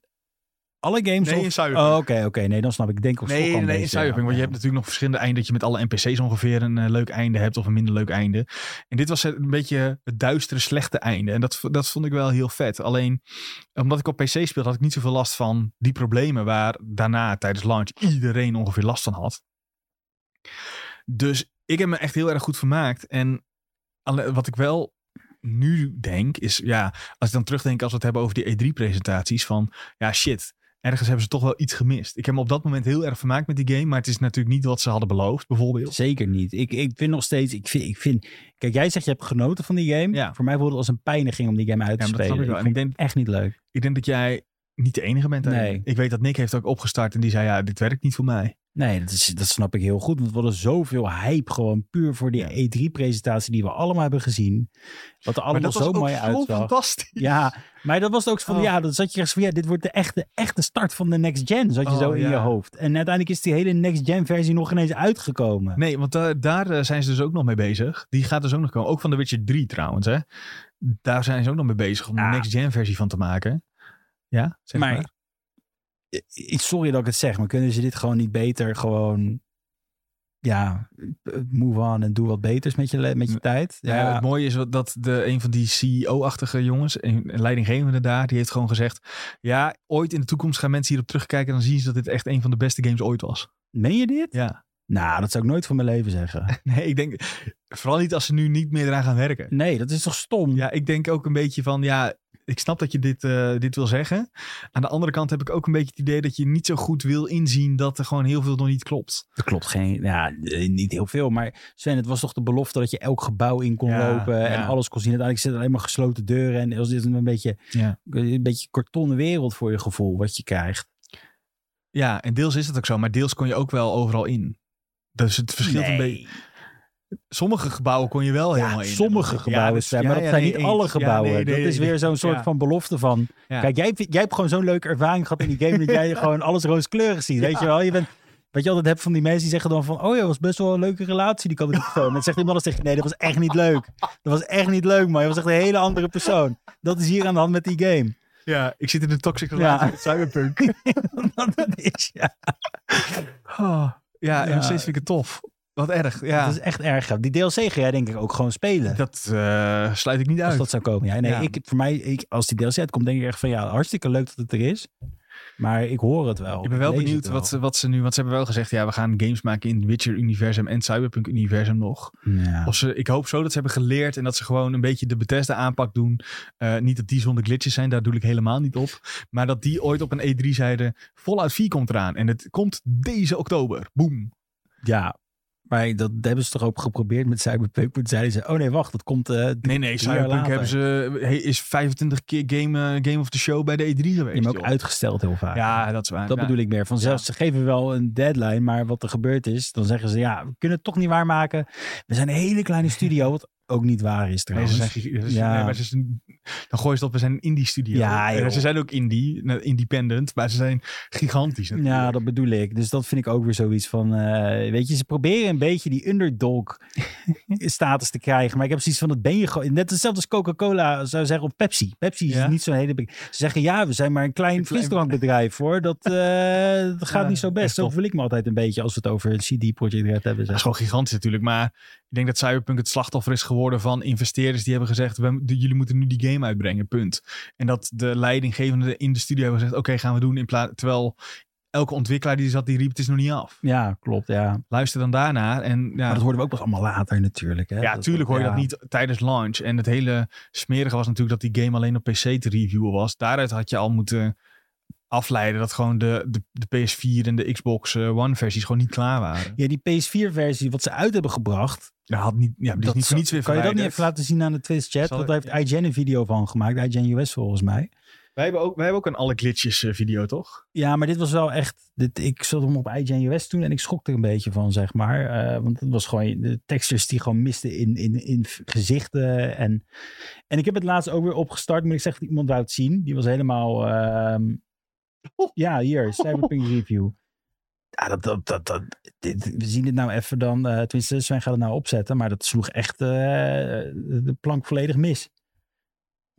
alle games? Nee, of- in Cyberpunk. Oh, oké, oké. Nee, dan snap ik. Denk ook Nee, nee, nee, in. Want je hebt natuurlijk nog verschillende einden. Dat je met alle NPC's ongeveer een eh, leuk einde hebt. Of een minder leuk einde. En dit was het een beetje het duistere, slechte einde. En dat, dat vond ik wel heel vet. Alleen, omdat ik op PC speelde, had ik niet zoveel last van die problemen. Waar daarna tijdens launch iedereen ongeveer last van had. Dus ik heb me echt heel erg goed vermaakt. En wat ik wel nu denk, is ja, als ik dan terugdenk als we het hebben over die E3-presentaties. Van ja, shit. Ergens hebben ze toch wel iets gemist. Ik heb me op dat moment heel erg vermaakt met die game. Maar het is natuurlijk niet wat ze hadden beloofd, bijvoorbeeld. Zeker niet. Ik, ik vind nog steeds, ik vind, ik vind, kijk, jij zegt je hebt genoten van die game. Ja. Voor mij voelde het als een pijniging om die game uit te Ja, dat spelen. snap ik wel. Ik En vond ik het echt niet leuk. Ik denk dat jij niet de enige bent. Nee. Ik weet dat Nick heeft ook opgestart en die zei ja, dit werkt niet voor mij. Nee, dat, is, dat snap ik heel goed. Want we hadden zoveel hype gewoon puur voor die E3-presentatie die we allemaal hebben gezien. Wat er allemaal dat zo mooi uitzag. fantastisch. Ja, maar dat was ook zo van, Oh. ja, dan zat je ergens van, ja, dit wordt de echte, echte start van de next gen, zat je Oh, zo in ja. je hoofd. En uiteindelijk is die hele next gen versie nog ineens uitgekomen. Nee, want daar, daar eh, zijn ze dus ook nog mee bezig. Die gaat dus ook nog komen. Ook van The Witcher 3 trouwens. Hè. Daar zijn ze ook nog mee bezig om Ah. een next-gen versie van te maken. Ja, zeg Maar- Sorry dat ik het zeg, maar kunnen ze dit gewoon niet beter gewoon, ja, move on en doe wat beters met je, met je tijd? Ja. Ja, het mooie is dat de, een van die CEO-achtige jongens, een een leidinggevende daar, die heeft gewoon gezegd: Ja, ooit in de toekomst gaan mensen hierop terugkijken en dan zien ze dat dit echt een van de beste games ooit was. meen je dit? Ja. Nou, dat zou ik nooit van mijn leven zeggen. [LAUGHS] Nee, ik denk, vooral niet als ze nu niet meer eraan gaan werken. Nee, dat is toch stom? Ja, ik denk ook een beetje van, ja, ik snap dat je dit, eh, dit wil zeggen. Aan de andere kant heb ik ook een beetje het idee dat je niet zo goed wil inzien dat er gewoon heel veel nog niet klopt. Dat klopt geen, ja, eh, niet heel veel. Maar Sven, het was toch de belofte dat je elk gebouw in kon Ja, lopen en ja. alles kon zien. Uiteindelijk zitten alleen maar gesloten deuren en als dit een beetje, Ja. een beetje kartonnen wereld voor je gevoel wat je krijgt. Ja, en deels is het ook zo, maar deels kon je ook wel overal in. Dus het verschilt een beetje. Sommige gebouwen kon je wel helemaal Ja, in. sommige gebouwen dus- zijn, ja, maar dat ja, zijn nee, niet eens. alle Ja, gebouwen. nee, dat is weer zo'n soort Ja. van belofte van. Ja. Kijk, jij, jij hebt gewoon zo'n leuke ervaring gehad in die game dat jij [LAUGHS] gewoon alles rooskleurig ziet. Weet je wel? Je bent, wat je altijd hebt van die mensen die zeggen dan van, oh ja, dat was best wel een leuke relatie die kan ik En dan zegt iemand anders tegen nee, dat was echt niet leuk. Dat was echt niet leuk, man. Je was echt een hele andere persoon. Dat is hier aan de hand met die game. Ja, ik zit in een toxic Ja. relatie met Cyberpunk. [LAUGHS] Dat het is, ja. Oh, ja, en nog steeds vind ik het tof. Wat erg. Ja, Dat is echt erg. Die DLC ga jij denk ik ook gewoon spelen. dat eh, sluit ik niet Als uit. dat zou komen. Ja, nee, Ja. Ik, voor mij, ik, als die DLC uitkomt, denk ik echt van ja, hartstikke leuk dat het er is. Maar ik hoor het wel. Ik ben wel benieuwd wel. wat ze, wat ze nu... Want ze hebben wel gezegd, ja, we gaan games maken in Witcher-universum en Cyberpunk-universum nog. Ja. Of ze, ik hoop zo dat ze hebben geleerd en dat ze gewoon een beetje de Bethesda aanpak doen. Eh, niet dat die zonder glitches zijn, daar doe ik helemaal niet op. Maar dat die ooit op een E3 zeiden, Fallout 4 komt eraan. En het komt deze oktober. Boom. Ja, maar dat hebben ze toch ook geprobeerd met Cyberpunk. Toen zeiden ze, oh nee, wacht, dat komt... drie- Nee, nee, Cyberpunk hebben ze, is 25 keer game, eh, game of the Show bij de E3 geweest. Je hebt ook joh. uitgesteld heel vaak. Ja, dat is waar. Dat Ja. bedoel ik meer. Van zelfs, ze geven wel een deadline, maar wat er gebeurd is, dan zeggen ze, ja, we kunnen het toch niet waarmaken. We zijn een hele kleine studio, wat ook niet waar is Nee, ze zijn, ze Ja. nee, maar ze zijn- dan gooi je ze op, we zijn een indie studio. Ja, joh. ze zijn ook indie, nou, independent, maar ze zijn gigantisch natuurlijk. Ja, dat bedoel ik. Dus dat vind ik ook weer zoiets van... eh, weet je, ze proberen een beetje die underdog [LAUGHS] status te krijgen. Maar ik heb zoiets van, dat ben je gewoon... Net hetzelfde als Coca-Cola zou zeggen op Pepsi. Pepsi is Ja? niet zo'n hele... Ze zeggen, ja, we zijn maar een klein frisdrankbedrijf, hoor. Dat, eh, dat gaat Ja, niet zo best. Zo voel ik me altijd een beetje als we het over een CD-project Red hebben. Dat Zeg. is gewoon gigantisch natuurlijk. Maar denk dat Cyberpunk het slachtoffer is geworden van investeerders die hebben gezegd: we, de- jullie moeten nu die game uitbrengen. Punt. En dat de leidinggevenden in de studio hebben gezegd: oké, gaan we doen. In plaats, terwijl elke ontwikkelaar die zat, die riep: het is nog niet af. Ja, klopt, ja. Luister dan daarnaar. En ja, Maar dat hoorden we ook pas allemaal later natuurlijk. Hè? ja, Dat- tuurlijk hoor je ja. dat niet tijdens launch. En het hele smerige was natuurlijk dat die game alleen op PC te reviewen was. Daaruit had je al moeten afleiden dat gewoon de, de, de PS4 en de Xbox eh, One versies gewoon niet klaar waren. Ja, die PS4-versie wat ze uit hebben gebracht, Dat had niet, ja, die is Dat niet voor zo- niets weer Kan je dat niet even laten zien aan de Twitch chat? Zal Want daar heeft IGN een video van gemaakt. IGN US volgens mij. Wij hebben ook, wij hebben ook een alle glitches eh, video, toch? Ja, maar dit was wel echt... Dit, ik zat hem op IGN US toen en ik schrok er een beetje van, zeg maar. Eh, want het was gewoon de textures die gewoon misten in, in, in gezichten. En, en ik heb het laatst ook weer opgestart. Maar ik zeg, iemand wou het zien. Die was helemaal... ehm, [LAUGHS] ja, hier, Cyberpunk Review. [LAUGHS] Ja, dat, dat, dat, dat, dit, we zien het nou even dan... eh tenminste, Sven gaat het nou opzetten. Maar dat sloeg echt eh, de plank volledig mis.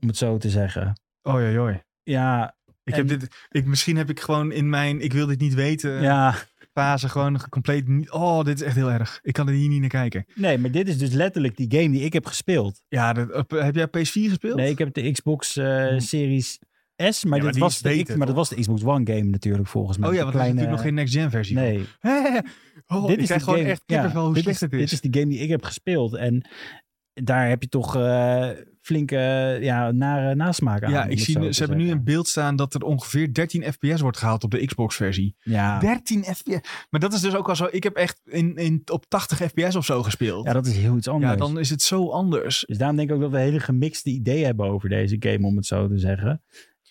Om het zo te zeggen. Oei, oei. Ja, Ik En- heb dit, ik, misschien heb ik gewoon in mijn ik wil dit niet weten ja. fase gewoon compleet niet. Oh, dit is echt heel erg. Ik kan er hier niet naar kijken. Nee, maar dit is dus letterlijk die game die ik heb gespeeld. Ja, dat, heb jij PS4 gespeeld? Nee, ik heb de Xbox eh, Hm. Series S, maar, die was de, beter, maar dat was de Xbox One game natuurlijk volgens mij. oh ja, want kleine- natuurlijk nog geen next gen versie. Nee, [LAUGHS] Oh, dit ik is krijg de gewoon game- echt ja, hoe dit slecht is, het is. Dit is de game die ik heb gespeeld en daar heb je toch eh flinke ja, nare nasmaak aan. ja, ik zie, ze hebben nu in beeld staan dat er ongeveer 13 fps wordt gehaald op de Xbox versie. Ja, 13 fps. Maar dat is dus ook wel zo. Ik heb echt in, in, op 80 fps of zo gespeeld. ja, dat is heel iets anders. Ja, dan is het zo anders. Dus daarom denk ik ook dat we hele gemixte ideeën hebben over deze game, om het zo te zeggen.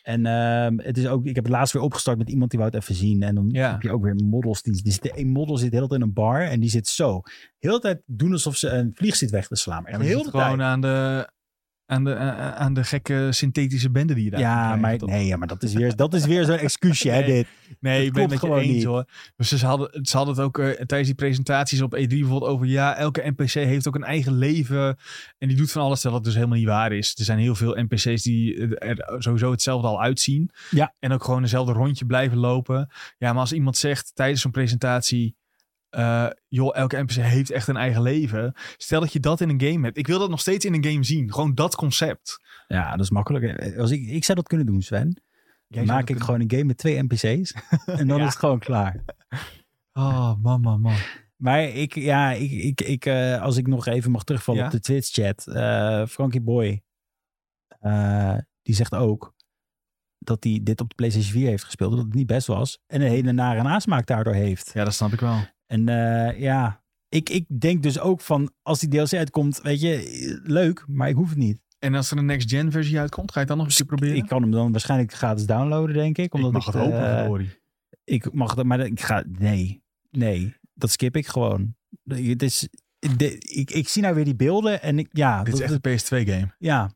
En ehm, het is ook, ik heb het laatst weer opgestart met iemand die wou het even zien. En dan Ja. heb je ook weer models. Die, die een model zit de hele tijd in een bar en die zit zo. Heel de tijd doen alsof ze een vlieg zit weg te slaan. Je heel de gewoon tijd. aan de, aan, de, aan aan de gekke synthetische bende die je daar Ja, krijgt, maar, toch? nee, ja, maar dat is weer, dat is weer zo'n excuusje, hè, [LAUGHS] Nee. dit. Nee, Dat ik ben het gewoon eens niet. hoor. Dus ze hadden, ze hadden het ook eh, tijdens die presentaties op E3 bijvoorbeeld over... ja, elke NPC heeft ook een eigen leven en die doet van alles terwijl het dus helemaal niet waar is. Er zijn heel veel NPC's die eh, er sowieso hetzelfde al uitzien. Ja. En ook gewoon dezelfde rondje blijven lopen. Ja, maar als iemand zegt tijdens zo'n presentatie... eh, joh, elke NPC heeft echt een eigen leven. Stel dat je dat in een game hebt. Ik wil dat nog steeds in een game zien. Gewoon dat concept. Ja, dat is makkelijk. Als ik, ik zou dat kunnen doen, Sven. Jij maak ik kunnen- gewoon een game met twee NPC's. [LAUGHS] en dan Ja. is het gewoon klaar. Oh, man, man, man. Maar ik, ja, ik, ik, ik, eh, als ik nog even mag terugvallen Ja? op de Twitch-chat. eh Frankie Boy, eh, die zegt ook dat hij dit op de PlayStation 4 heeft gespeeld. Dat het niet best was. En een hele nare nasmaak daardoor heeft. Ja, dat snap ik wel. En eh, ja, ik, ik denk dus ook van als die DLC uitkomt, weet je, leuk, maar ik hoef het niet. En als er een next-gen versie uitkomt, ga je het dan nog eens een keer proberen? Ik kan hem dan waarschijnlijk gratis downloaden, denk ik. Omdat ik mag ik, het hopen, eh, ik mag dat, maar ik ga, nee, nee, dat skip ik gewoon. Het is, de, ik, ik zie nou weer die beelden en ik, ja, Dit is dat- echt een PS2-game. ja,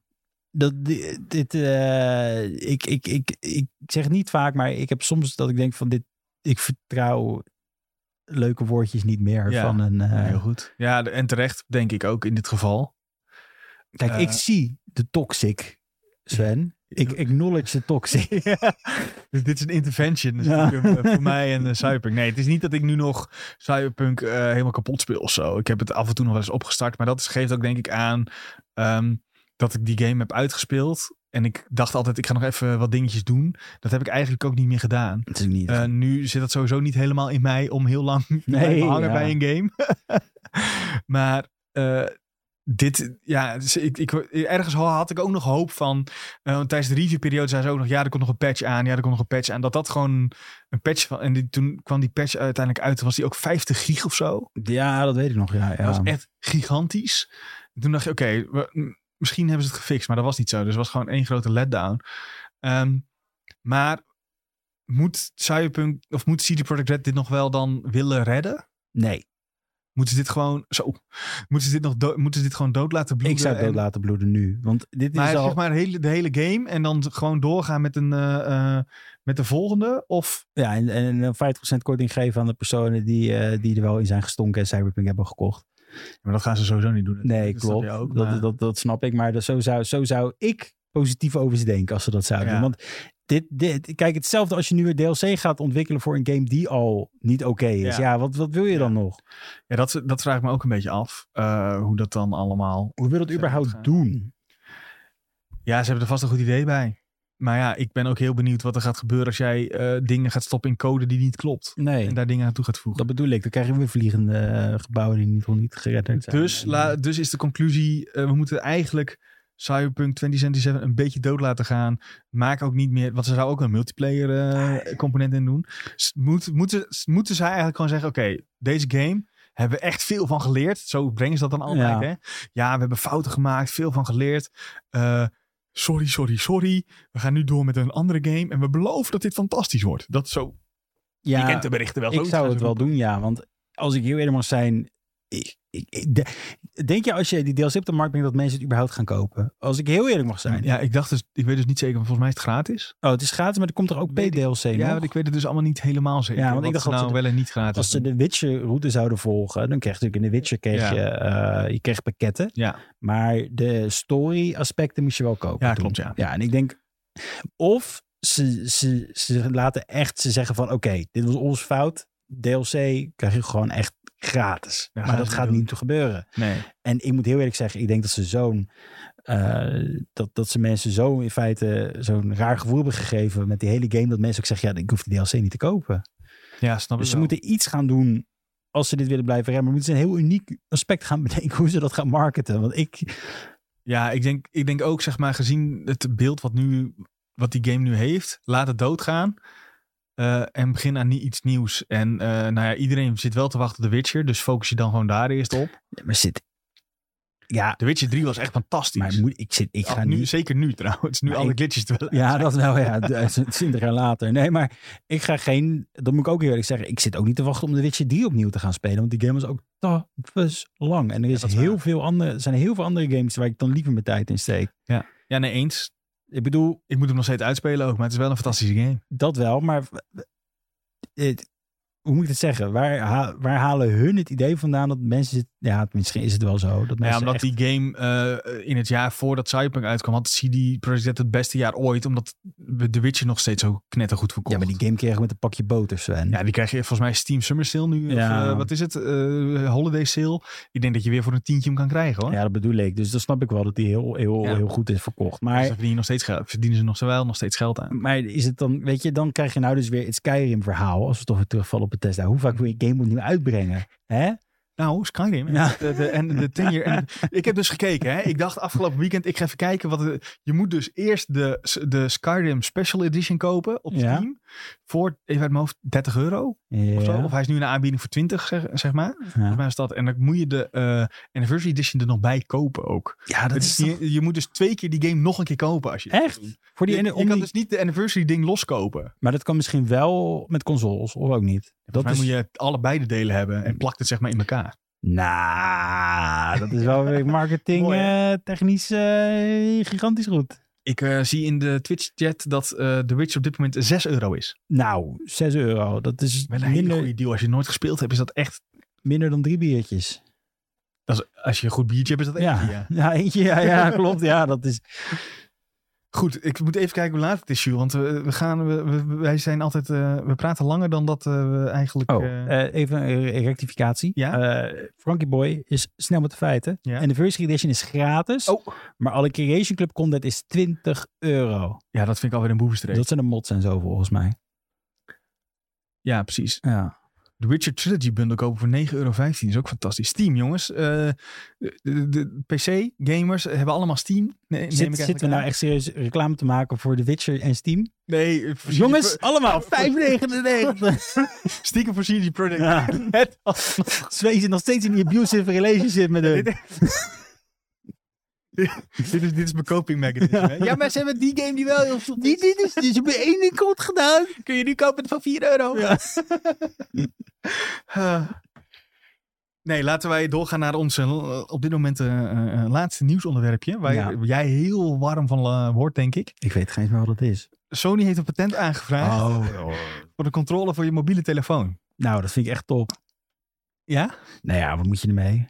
dat, di- dit, eh, ik, ik, ik, ik zeg het niet vaak, maar ik heb soms dat ik denk van dit, ik vertrouw leuke woordjes niet meer Ja, van een. eh, heel goed. Ja, en terecht, denk ik ook in dit geval. kijk, Eh, ik zie de toxic, Sven. Ik acknowledge de toxic. [LAUGHS] Dus dit is een intervention dus Ja. eh, voor mij en Cyberpunk. Nee, het is niet dat ik nu nog Cyberpunk eh, helemaal kapot speel of zo. Ik heb het af en toe nog wel eens opgestart. Maar dat geeft ook denk ik aan ehm, dat ik die game heb uitgespeeld. En ik dacht altijd, ik ga nog even wat dingetjes doen. Dat heb ik eigenlijk ook niet meer gedaan. Niet. Eh, nu zit dat sowieso niet helemaal in mij om heel lang [LAUGHS] te blijven hangen ja. bij een game. [LAUGHS] maar eh, dit, ja, dus ik, ik, ergens had ik ook nog hoop van. eh, want tijdens de reviewperiode zei ze ook nog: ja, er komt nog een patch aan. Ja, er komt nog een patch aan. Dat dat gewoon een patch van. En die, toen kwam die patch uiteindelijk uit. Was die ook 50 gig of zo? ja, dat weet ik nog. Ja, ja. Dat was echt gigantisch. En toen dacht je: oké, misschien hebben ze het gefixt. Maar dat was niet zo. Dus het was gewoon één grote letdown. Ehm, maar moet Cyberpunk of moet CD Projekt Red dit nog wel dan willen redden? Nee. Moeten ze dit gewoon zo? Moeten ze dit nog dood, moeten ze dit gewoon dood laten bloeden? Ik zou het dood en- laten bloeden nu. Want dit Maar is al... zeg maar de hele, de hele game en dan gewoon doorgaan met een eh, eh, met de volgende of Ja, en, en een 50% korting geven aan de personen die, eh, die er wel in zijn gestonken en Cyberpunk hebben gekocht. Maar dat gaan ze sowieso niet doen. Nee, Dat klopt. ook, dat, maar- dat, dat snap ik. Maar dat, zo, zou, zo zou ik positief over ze denken als ze dat zouden Ja. doen. Want dit, dit, kijk, hetzelfde als je nu weer DLC gaat ontwikkelen voor een game die al niet oké is. Ja, Ja. wat, wat wil je dan nog? Ja, dat, dat vraag ik me ook een beetje af. eh, hoe dat dan allemaal. Hoe wil dat überhaupt gaan. doen? Ja, ze hebben er vast een goed idee bij. Maar ja, ik ben ook heel benieuwd wat er gaat gebeuren als jij eh, dingen gaat stoppen in code die niet klopt. Nee, En daar dingen aan toe gaat voegen. dat bedoel ik. Dan krijgen we weer vliegende eh, gebouwen die niet, niet geredderd zijn. Dus, la, dus is de conclusie, eh, we moeten eigenlijk Cyberpunk 2077 een beetje dood laten gaan. Maak ook niet meer, want ze zou ook een multiplayer eh, component in doen. Moet, moeten, moeten zij eigenlijk gewoon zeggen, oké, deze game hebben we echt veel van geleerd. Zo brengen ze dat dan altijd, Ja. hè? Ja, we hebben fouten gemaakt, veel van geleerd. Eh, sorry, sorry, sorry. We gaan nu door met een andere game en we beloven dat dit fantastisch wordt. Dat zo, ja, je kent de berichten wel. ik zou het wel doen, ja. Want als ik heel eerlijk mag zijn... Ik, ik, ik- de- denk je als je die DLC op de markt brengt dat mensen het überhaupt gaan kopen? Als ik heel eerlijk mag zijn. Ja, ik dacht dus, ik weet dus niet zeker, maar volgens mij is het gratis. Oh, het is gratis, maar er komt er ook PDLC Ja, nog. want ik weet het dus allemaal niet helemaal zeker. Ja, want ik dacht ze dat nou ze wel en niet gratis Als ze de Witcher-route zouden volgen, dan kreeg je natuurlijk in de Witcher kreeg Ja. je, je kreeg pakketten. Ja, Maar de story-aspecten moest je wel kopen. Ja, toen. klopt, ja. Ja, en ik denk... Of ze, ze, ze laten echt ze zeggen van... Oké, dit was onze fout. DLC krijg je gewoon echt gratis. Ja, maar dat ze gaat niet gebeuren. nee. En ik moet heel eerlijk zeggen, ik denk dat ze zo'n... eh, dat, dat ze mensen zo in feite zo'n raar gevoel hebben gegeven met die hele game... dat mensen ook zeggen, ja, ik hoef die DLC niet te kopen. Ja, snap Dus ik ze wel. moeten iets gaan doen als ze dit willen blijven remmen. Moeten ze een heel uniek aspect gaan [LAUGHS] bedenken hoe ze dat gaan marketen. Want ik, Ja, ik denk, ik denk ook, zeg maar, gezien het beeld wat, nu, wat die game nu heeft, laat het doodgaan. Eh, en begin aan iets nieuws. En eh, nou ja, iedereen zit wel te wachten op The Witcher. Dus focus je dan gewoon daar eerst op. maar zit, ja, The Witcher 3 was echt fantastisch. maar moet, ik, zit, ik ga nu. Zeker nu trouwens. Nu Maar alle ik- glitches wel Ja, dat wel, ja. d- 20 jaar later. Nee, maar ik ga geen... Dat moet ik ook eerlijk zeggen. Ik zit ook niet te wachten om de Witcher 3 opnieuw te gaan spelen. Want die game was ook tafels lang. En er is heel waar. veel andere... Er zijn heel veel andere games waar ik dan liever mijn tijd in steek. Ja, nee, eens. Ik bedoel, Ik moet hem nog steeds uitspelen ook. Maar het is wel een fantastische game. dat wel, maar... Het, hoe moet ik het zeggen? Waar, ha- waar halen hun het idee vandaan dat mensen... Ja, misschien is het wel zo. Dat Ja, mensen omdat echt- die game eh, in het jaar voordat Cyberpunk uitkwam, had CD Projekt Red het beste jaar ooit. Omdat we The Witcher nog steeds zo knettergoed verkocht. Ja, maar die game kregen met een pakje boter, Sven. Ja, die krijg je volgens mij Steam Summer Sale nu. Ja. Of, eh, wat is het? Eh, holiday Sale. Ik denk dat je weer voor een tientje hem kan krijgen hoor. Ja, dat bedoel ik. Dus dan snap ik wel dat die heel, heel, Ja. heel goed is verkocht. Dus Maar daar verdienen, nog steeds geld, verdienen ze nog wel nog steeds geld aan. Maar is het dan, weet je, dan krijg je nou dus weer het Skyrim verhaal. Als we toch weer terugvallen op Bethesda. Hoe vaak wil je game opnieuw uitbrengen? Hè? Nou, Skyrim. Ja. De, de, en de [LAUGHS] 10 year. En ik heb dus gekeken. Hè. Ik dacht afgelopen weekend, ik ga even kijken. Wat je moet dus eerst de, de Skyrim Special Edition kopen op Ja. Steam. Voor, even uit mijn hoofd, 30 euro. Of, zo. Of hij is nu de aanbieding voor 20, zeg, zeg maar. Ja. Volgens mij is dat. En dan moet je de eh, Anniversary Edition er nog bij kopen ook. Ja, dat is toch- je moet dus twee keer die game nog een keer kopen. Als je Echt? Voor die, je, ene- je kan die- dus niet de Anniversary ding loskopen. Maar dat kan misschien wel met consoles, of ook niet? Dat Dat is, moet je allebei de delen hebben en plakt het zeg maar in elkaar. Nou, dat is wel [LAUGHS] weer marketing eh, technisch eh, gigantisch goed. Ik eh, zie in de Twitch-chat dat The Witcher op dit moment 6 euro is. Nou, 6 euro. Dat is Wel een hele goede deal. Als je nooit gespeeld hebt, is dat echt... minder dan drie biertjes. Dat is, als je een goed biertje hebt, is dat echt... Ja, Ja. [LAUGHS] ja. eentje. Ja, ja, klopt. Ja, dat is... Goed, ik moet even kijken hoe laat het is, Jules. Want we, we gaan, we, we- wij zijn altijd... eh, we praten langer dan dat eh, we eigenlijk... Oh, eh, even een rectificatie. Ja? Frankie Boy is snel met de feiten. Ja. En de First Edition is gratis. Oh. Maar alle Creation Club content is 20 euro. ja, dat vind ik alweer een boevenstreek. Dat zijn de mods en zo volgens mij. Ja, precies. Ja. De Witcher Trilogy bundle kopen voor 9,15 euro is ook fantastisch. Steam, jongens. Eh, de, de, de PC-gamers hebben allemaal Steam. Nee, neem ik Zit, zitten we nou echt serieus reclame te maken voor The Witcher en Steam? Nee, eh, Jongens, allemaal [LAUGHS] 5,99. [LAUGHS] Stiekem voor CD Projekt. Ja. [LAUGHS] Zit nog steeds in die abusive relationship met hun. Dit, is, dit is mijn coping? Ja, maar ze hebben die game die wel heel Die, dit is, die is op één ding goed gedaan. Kun je nu kopen voor 4 euro? Ja. Ah. Nee, laten wij doorgaan naar eh, op dit moment eh, eh, laatste nieuwsonderwerpje. Waar Ja. jij heel warm van eh, wordt, denk ik. Ik weet geen eens meer wat het is. Sony heeft een patent aangevraagd Oh. voor de controle voor je mobiele telefoon. Nou, dat vind ik echt top. Ja? Nou ja, wat moet je ermee?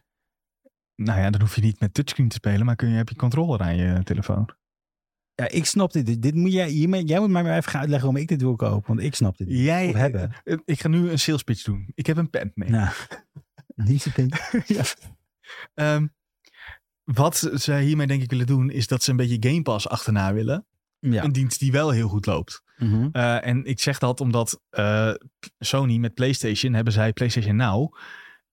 Nou ja, dan hoef je niet met touchscreen te spelen, maar kun je, heb je controller aan je telefoon. Ja, ik snap dit. Dit moet jij, hiermee- jij moet mij maar even gaan uitleggen waarom ik dit wil kopen. Want ik snap dit niet. Jij, hebben. eh, Ik ga nu een sales pitch doen. Ik heb een pen mee. Nou, [LAUGHS] niet. [LAUGHS] Ja. Ehm, wat ze hiermee denk ik willen doen, is dat ze een beetje Game Pass achterna willen. Ja. Een dienst die wel heel goed loopt. Mhm. Eh, en ik zeg dat omdat eh, Sony met PlayStation hebben zij PlayStation Now.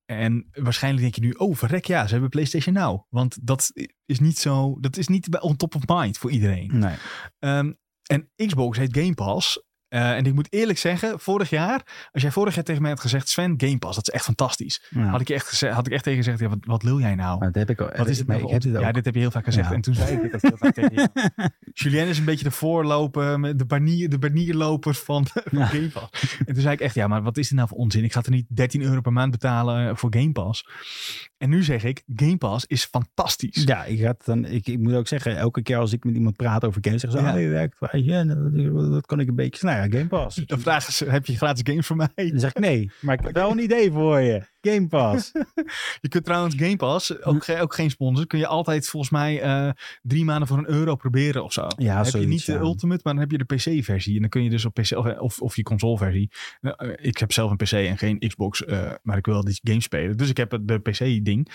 En waarschijnlijk denk je nu, oh verrek ja, ze hebben PlayStation Now. Want dat is niet zo, dat is niet on top of mind voor iedereen. Nee. Ehm, en Xbox heet Game Pass. Eh, en ik moet eerlijk zeggen, vorig jaar, als jij vorig jaar tegen mij had gezegd, Sven, Game Pass, dat is echt fantastisch. Nou, Had ik, je echt gezegd, had ik echt tegen je gezegd, ja, wat, wat wil jij nou? maar dat heb ik al. Wat is het nou heb dit. Ja, dit heb je heel vaak gezegd. Ja. En toen zei ik dit ook heel vaak tegen je. [LAUGHS] Julien is een beetje de voorloper, de, banier, de banierloper van, [LAUGHS] van Ja. Game Pass. En toen zei ik echt, ja, maar wat is dit nou voor onzin? Ik ga er niet 13 euro per maand betalen eh, voor Game Pass. En nu zeg ik, Game Pass is fantastisch. Ja, ik, het dan, ik, ik moet ook zeggen, elke keer als ik met iemand praat over games, zeggen ze, Ja. oh, je werkt, en dat, dat kan ik een beetje, nou ja, Game Pass. Dan vragen ze, heb je gratis games voor mij? Dan zeg ik nee, maar ik heb wel een idee voor je. Game Pass. [LAUGHS] Je kunt trouwens Game Pass, ook, ge- ook geen sponsor, kun je altijd volgens mij eh, drie maanden voor een euro proberen of zo. Ja, heb je niet de. Ultimate, maar dan heb je de PC-versie. En dan kun je dus op PC, of, of, of je console-versie. Eh, ik heb zelf een PC en geen Xbox, eh, maar ik wil die game spelen. Dus ik heb de PC-ding.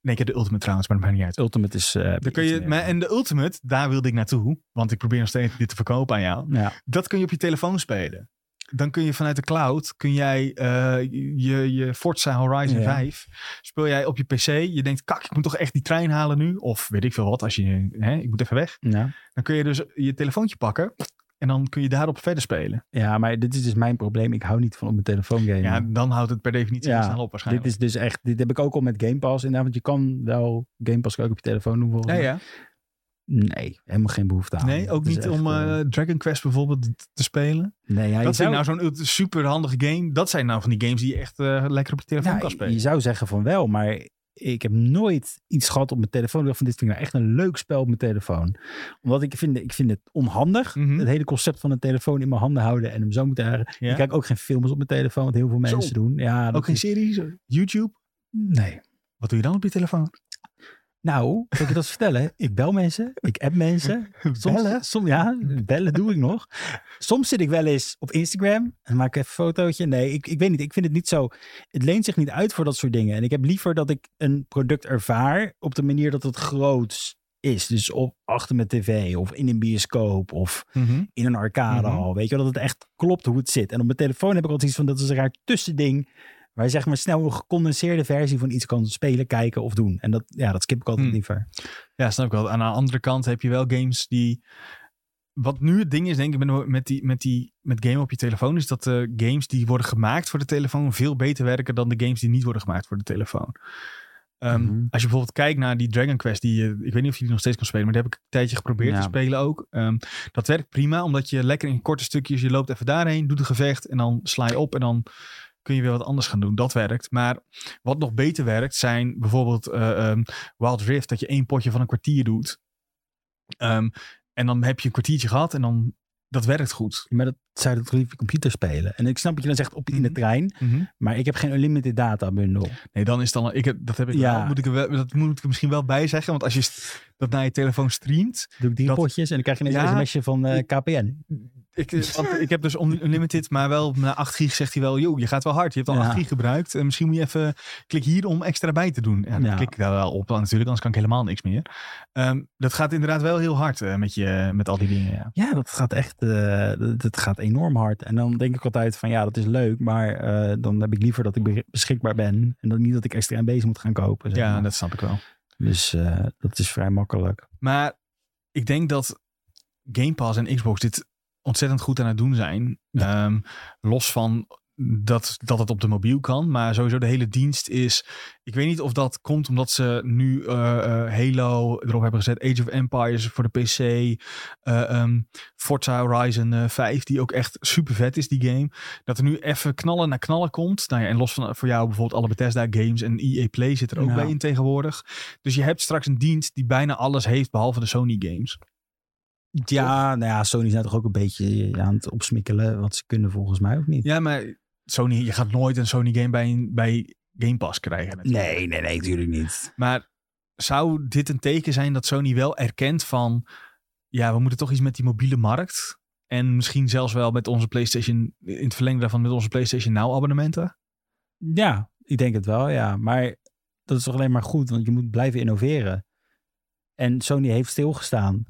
Nee, ik heb de Ultimate trouwens, maar dat maakt niet uit. Ultimate is... eh, Dan kun je, maar, en de Ultimate, daar wilde ik naartoe. Want ik probeer nog steeds dit te verkopen aan jou. ja, Dat kun je op je telefoon spelen. Dan kun je vanuit de cloud, kun jij eh, je, je Forza Horizon Ja. 5, speel jij op je PC. Je denkt, kak, ik moet toch echt die trein halen nu. Of weet ik veel wat, als je, hè, ik moet even weg. ja. Dan kun je dus je telefoontje pakken en dan kun je daarop verder spelen. ja, maar dit is dus mijn probleem. Ik hou niet van op mijn telefoon gamen. Ja, dan houdt het per definitie Ja, heel snel op dit waarschijnlijk. is dus echt, dit heb ik ook al met Game Pass inderdaad. Want je kan wel Game Pass ook op je telefoon doen volgens ja, ja. Nee, helemaal geen behoefte aan. Nee, ook niet echt, om eh, eh, Dragon Quest bijvoorbeeld te spelen. nee, ja, dat zijn zou- nou zo'n super handige game. Dat zijn nou van die games die je echt eh, lekker op je telefoon kan spelen. je zou zeggen van wel, maar ik heb nooit iets gehad op mijn telefoon. Ik dacht van dit vind ik nou echt een leuk spel op mijn telefoon. Omdat ik vind, ik vind het onhandig. Mhm. Het hele concept van een telefoon in mijn handen houden en hem zo moeten. Ja. Ik kijk ook geen films op mijn telefoon, wat heel veel Zo. mensen doen. Ja, Ook geen is- series? YouTube? Nee. Wat doe je dan op je telefoon? Nou, zal ik je dat vertellen? Ik bel mensen, ik app mensen. [LAUGHS] Soms, Bellen? Soms, ja, bellen doe ik nog. Soms zit ik wel eens op Instagram en maak ik even een fotootje. Nee, ik, ik weet niet. Ik vind het niet zo. Het leent zich niet uit voor dat soort dingen. En ik heb liever dat ik een product ervaar op de manier dat het groots is. Dus op, achter mijn tv of in een bioscoop of in een arcadehal. Weet je dat het echt klopt hoe het zit. En op mijn telefoon heb ik altijd iets van dat is een raar tussending. Waar je zeg maar snel een gecondenseerde versie van iets kan spelen, kijken of doen. En dat, ja, dat skip ik altijd Hmm. liever. Ja, snap ik wel. Aan de andere kant heb je wel games die... Wat nu het ding is, denk ik, met, die, met, die, met game op je telefoon... is dat de games die worden gemaakt voor de telefoon... veel beter werken dan de games die niet worden gemaakt voor de telefoon. Ehm, Mhm. Als je bijvoorbeeld kijkt naar die Dragon Quest... Die, je- ik weet niet of je die nog steeds kan spelen... maar die heb ik een tijdje geprobeerd Ja. te spelen ook. Ehm, dat werkt prima, omdat je lekker in korte stukjes... je loopt even daarheen, doet een gevecht... en dan sla je op en dan kun je weer wat anders gaan doen. Dat werkt. Maar wat nog beter werkt zijn bijvoorbeeld ehm, Wild Rift, dat je één potje van een kwartier doet. Ehm, en dan heb je een kwartiertje gehad en dan dat werkt goed. Maar dat zou dat liever computer spelen. En ik snap dat je dan zegt op in de Mhm. trein. Maar ik heb geen unlimited data bundle. Nee, dan is dan. Ik heb, dat heb ik Ja. wel. Moet ik er wel. Dat moet ik er misschien wel bij zeggen, want als je dat naar je telefoon streamt, Doe ik drie Dat- potjes en dan krijg je Ja. een sms'je van eh, KPN. Ik, want ik heb dus un- unlimited, maar wel na 8 gig zegt hij wel, joh, je gaat wel hard. Je hebt al Ja. 8 gig gebruikt. En misschien moet je even klik hier om extra bij te doen. Ja, dan Ja. klik ik daar wel op, want natuurlijk, anders kan ik helemaal niks meer. Ehm, dat gaat inderdaad wel heel hard eh, met je, met al die dingen. Ja. Ja, dat gaat echt eh, dat, dat gaat enorm hard. En dan denk ik altijd van ja, dat is leuk. Maar eh, dan heb ik liever dat ik be- beschikbaar ben. En dan niet dat ik extra MB's moet gaan kopen. zeg Ja, maar. dat snap ik wel. Dus eh, dat is vrij makkelijk. Maar ik denk dat Game Pass en Xbox dit ontzettend goed aan het doen zijn. Ehm, los van dat, dat het op de mobiel kan. Maar sowieso de hele dienst is... Ik weet niet of dat komt omdat ze nu eh, eh, Halo erop hebben gezet. Age of Empires voor de PC. eh ehm, Forza Horizon eh, 5, die ook echt super vet is, die game. Dat er nu even knallen naar knallen komt. Nou ja, en los van voor jou bijvoorbeeld alle Bethesda games en EA Play zit er ook Ja. bij in tegenwoordig. Dus je hebt straks een dienst die bijna alles heeft behalve de Sony games. Ja, nou ja, Sony zijn toch ook een beetje aan het opsmikkelen. Wat ze kunnen volgens mij ook niet. Ja, maar Sony, je gaat nooit een Sony game bij, een- bij Game Pass krijgen. natuurlijk. Nee, nee, nee, natuurlijk niet. Maar zou dit een teken zijn dat Sony wel erkent van... Ja, we moeten toch iets met die mobiele markt. En misschien zelfs wel met onze PlayStation... In het verlengde daarvan met onze PlayStation Now abonnementen. Ja, ik denk het wel, ja. Maar dat is toch alleen maar goed, want je moet blijven innoveren. En Sony heeft stilgestaan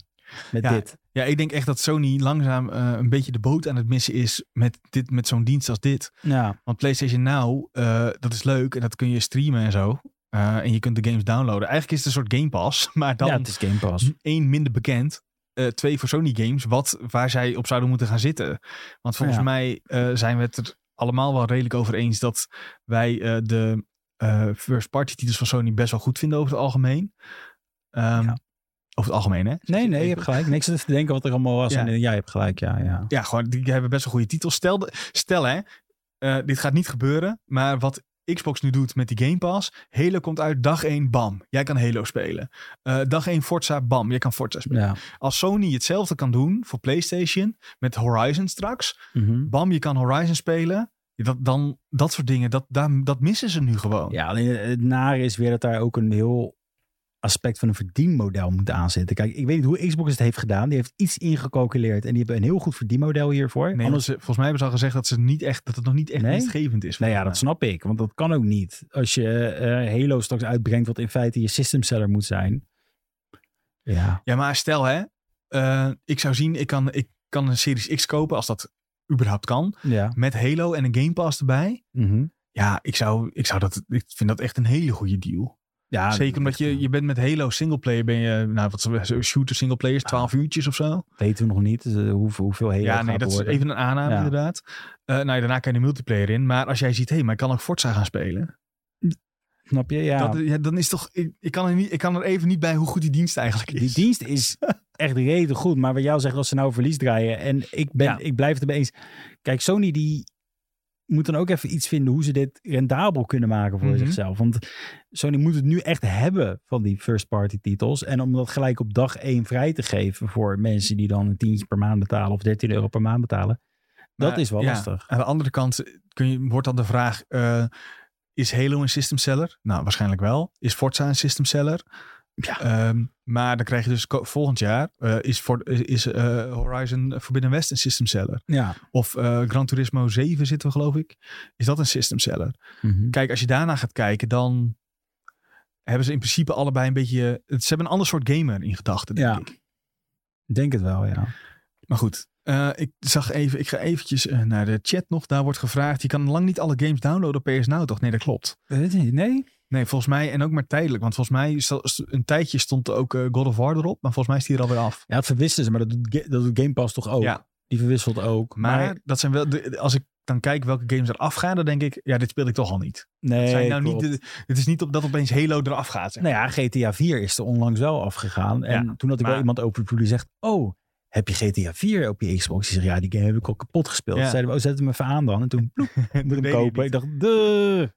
met Ja, dit. Ja, ik denk echt dat Sony langzaam eh, een beetje de boot aan het missen is met, dit, met zo'n dienst als dit. Ja, Want PlayStation Now, eh, dat is leuk en dat kun je streamen en zo. Eh, en je kunt de games downloaden. Eigenlijk is het een soort Game Pass, [LAUGHS] maar dan ja het is Game Pass. één minder bekend. twee voor Sony games, wat, waar zij op zouden moeten gaan zitten. Want volgens Ja. mij zijn we het er allemaal wel redelijk over eens dat wij de first party titels van Sony best wel goed vinden over het algemeen. Ehm, Ja. Over het algemeen, hè? Nee, nee, je hebt gelijk. Niks te denken wat er allemaal was. Ja. En, eh, ja, je hebt gelijk, ja, ja. Ja, gewoon, die hebben best wel goede titels. Stel, de- stel hè, eh, dit gaat niet gebeuren, maar wat Xbox nu doet met die Game Pass. Halo komt uit dag 1, bam. Jij kan Halo spelen. Eh, dag 1 Forza, bam. Jij kan Forza spelen. ja. Als Sony hetzelfde kan doen voor PlayStation met Horizon straks. Mhm. Bam, je kan Horizon spelen. Dat, dan, dat soort dingen, dat, daar, dat missen ze nu gewoon. Ja, alleen het nare is weer dat daar ook een heel aspect van een verdienmodel moet aanzitten. Kijk, ik weet niet hoe Xbox het heeft gedaan. Die heeft iets ingecalculeerd en die hebben een heel goed verdienmodel hiervoor. Nee, Anders, ze- volgens mij hebben ze al gezegd dat, ze niet echt, dat het nog niet echt Nee? winstgevend is. nou ja, dat snap ik, want dat kan ook niet. Als je eh, Halo straks uitbrengt, wat in feite je system seller moet zijn. Ja, Ja, maar stel hè, eh, ik zou zien, ik kan, ik kan een Series X kopen als dat überhaupt kan. ja. Met Halo en een Game Pass erbij. Mhm. Ja, ik, zou, ik, zou dat, ik vind dat echt een hele goede deal. Ja Zeker omdat je, je bent met Halo singleplayer, ben je, nou wat shooter singleplayers, 12 uurtjes of zo. weten we nog niet dus, eh, hoeveel, hoeveel Halo ja, nee, dat is even een aanname Ja. inderdaad. Eh nou, ja, daarna kan je de multiplayer in. Maar als jij ziet, hé, hey, maar ik kan ook Forza gaan spelen. Snap je? Ja. Dat, ja, dan is toch, ik, ik, kan er niet, ik kan er even niet bij hoe goed die dienst eigenlijk is. Die dienst is [LAUGHS] echt reden goed. Maar wat jou zegt, als ze nou verlies draaien. En ik, ben, Ja. ik blijf het ermee eens. Kijk, Sony die moet dan ook even iets vinden hoe ze dit rendabel kunnen maken voor Mhm. zichzelf. Want Sony moet het nu echt hebben van die first party titels. En om dat gelijk op dag één vrij te geven voor mensen die dan een tientje per maand betalen of 13 euro per maand betalen. dat Maar, is wel ja, lastig. Aan de andere kant kun je, wordt dan de vraag, eh, is Halo een system seller? Nou, waarschijnlijk wel. Is Forza een system seller? Ja. Ehm, maar dan krijg je dus volgend jaar, eh, is, for, is eh, Horizon Forbidden West een system seller? Ja. Of eh, Gran Turismo 7 zitten we geloof ik. Is dat een system seller? Mhm. Kijk, als je daarna gaat kijken, dan hebben ze in principe allebei een beetje... Ze hebben een ander soort gamer in gedachten, denk Ja. ik. Denk het wel, ja. Maar goed, eh, ik zag even, ik ga eventjes eh, naar de chat nog. Daar wordt gevraagd, je kan lang niet alle games downloaden op PS Now, toch? Nee, dat klopt. Nee? Nee, volgens mij, en ook maar tijdelijk. Want volgens mij, een tijdje stond ook eh, God of War erop. Maar volgens mij is die er alweer af. Ja, het verwisselen ze, maar dat doet, dat doet Game Pass toch ook? Ja. Die verwisselt ook. Maar, dat zijn wel, de, als ik dan kijk welke games er afgaan, dan denk ik, ja, dit speel ik toch al niet. nee, Het, zijn nou klopt. niet het is niet op dat opeens Halo eraf gaat. Zeg. Nou ja, GTA 4 is er onlangs wel afgegaan. En Ja, toen had ik wel iemand over die zegt... Oh, heb je GTA 4 op je Xbox? Die zegt, ja, die game heb ik al kapot gespeeld. Ja. Zeiden we, oh, zet hem even aan dan. En toen ploep, [LAUGHS] moet hem kopen. Ik dacht, de.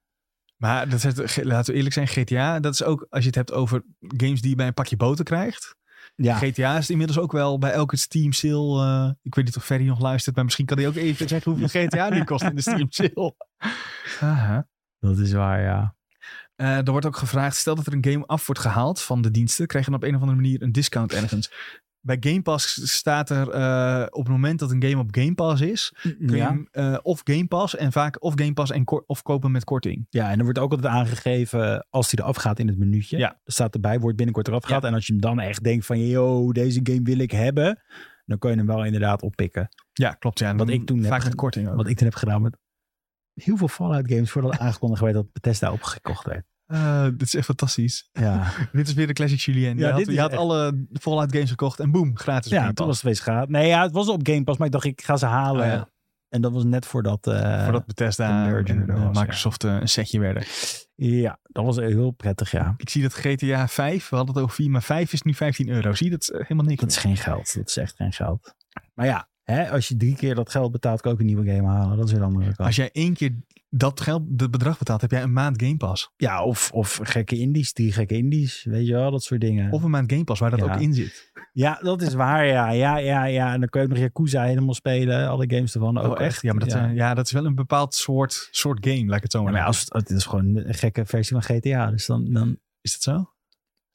Maar dat is, laten we eerlijk zijn, GTA, dat is ook, als je het hebt over games die je bij een pakje boter krijgt. Ja, GTA is inmiddels ook wel bij elke Steam sale. eh, ik weet niet of Ferry nog luistert, maar misschien kan hij ook even zeggen hoeveel [LAUGHS] GTA nu kost in de Steam sale. Aha. dat is waar, ja. Eh, er wordt ook gevraagd, stel dat er een game af wordt gehaald van de diensten, krijg je dan op een of andere manier een discount ergens. Bij Game Pass staat er eh, op het moment dat een game op Game Pass is, kun je hem, eh, of Game Pass en vaak of Game Pass en of kopen met korting. ja, en er wordt ook altijd aangegeven als die eraf gaat in het minuutje. Ja. Er staat erbij, wordt binnenkort eraf Ja. gehaald. En als je hem dan echt denkt van, yo, deze game wil ik hebben. Dan kun je hem wel inderdaad oppikken. Ja, klopt. Ja. En Wat ik toen vaak met korting ook. Wat ik toen heb gedaan met heel veel Fallout games voordat aangekondigd werd dat Bethesda opgekocht werd. Eh, dit is echt fantastisch. Ja, [LAUGHS] Dit is weer de classic Julien. Ja, je had, je had echt- alle Fallout games gekocht en boom, gratis. ja toen was het wees gaat. Nee, ja, het was op Game Pass, maar ik dacht ik ga ze halen. Oh, ja. En dat was net voordat... eh, Voordat Bethesda en er eh, was. Microsoft een setje werden. Ja, dat was heel prettig, ja. Ik zie dat GTA 5, we hadden het over 4, maar 5 is nu 15 euro. Zie je, dat is helemaal niks Dat is geen geld. Dat is echt geen geld. Maar ja, als je drie keer dat geld betaalt, kan je ook een nieuwe game halen. Dat is weer een andere kant. Als jij één keer dat geld, dat bedrag betaalt, heb jij een maand Game Pass. Ja, of, of gekke indies, drie gekke indies. Weet je wel, dat soort dingen. Of een maand Game Pass waar dat Ja. ook in zit. Ja, dat is waar, ja. Ja, ja, ja. En dan kun je ook nog Yakuza helemaal spelen. Alle games ervan. Ook Oh, echt? Ja, maar dat, ja. eh, ja, dat is wel een bepaald soort, soort game, laat ik het zo maar ja, als, het is gewoon een gekke versie van GTA. Dus dan... dan Is dat zo?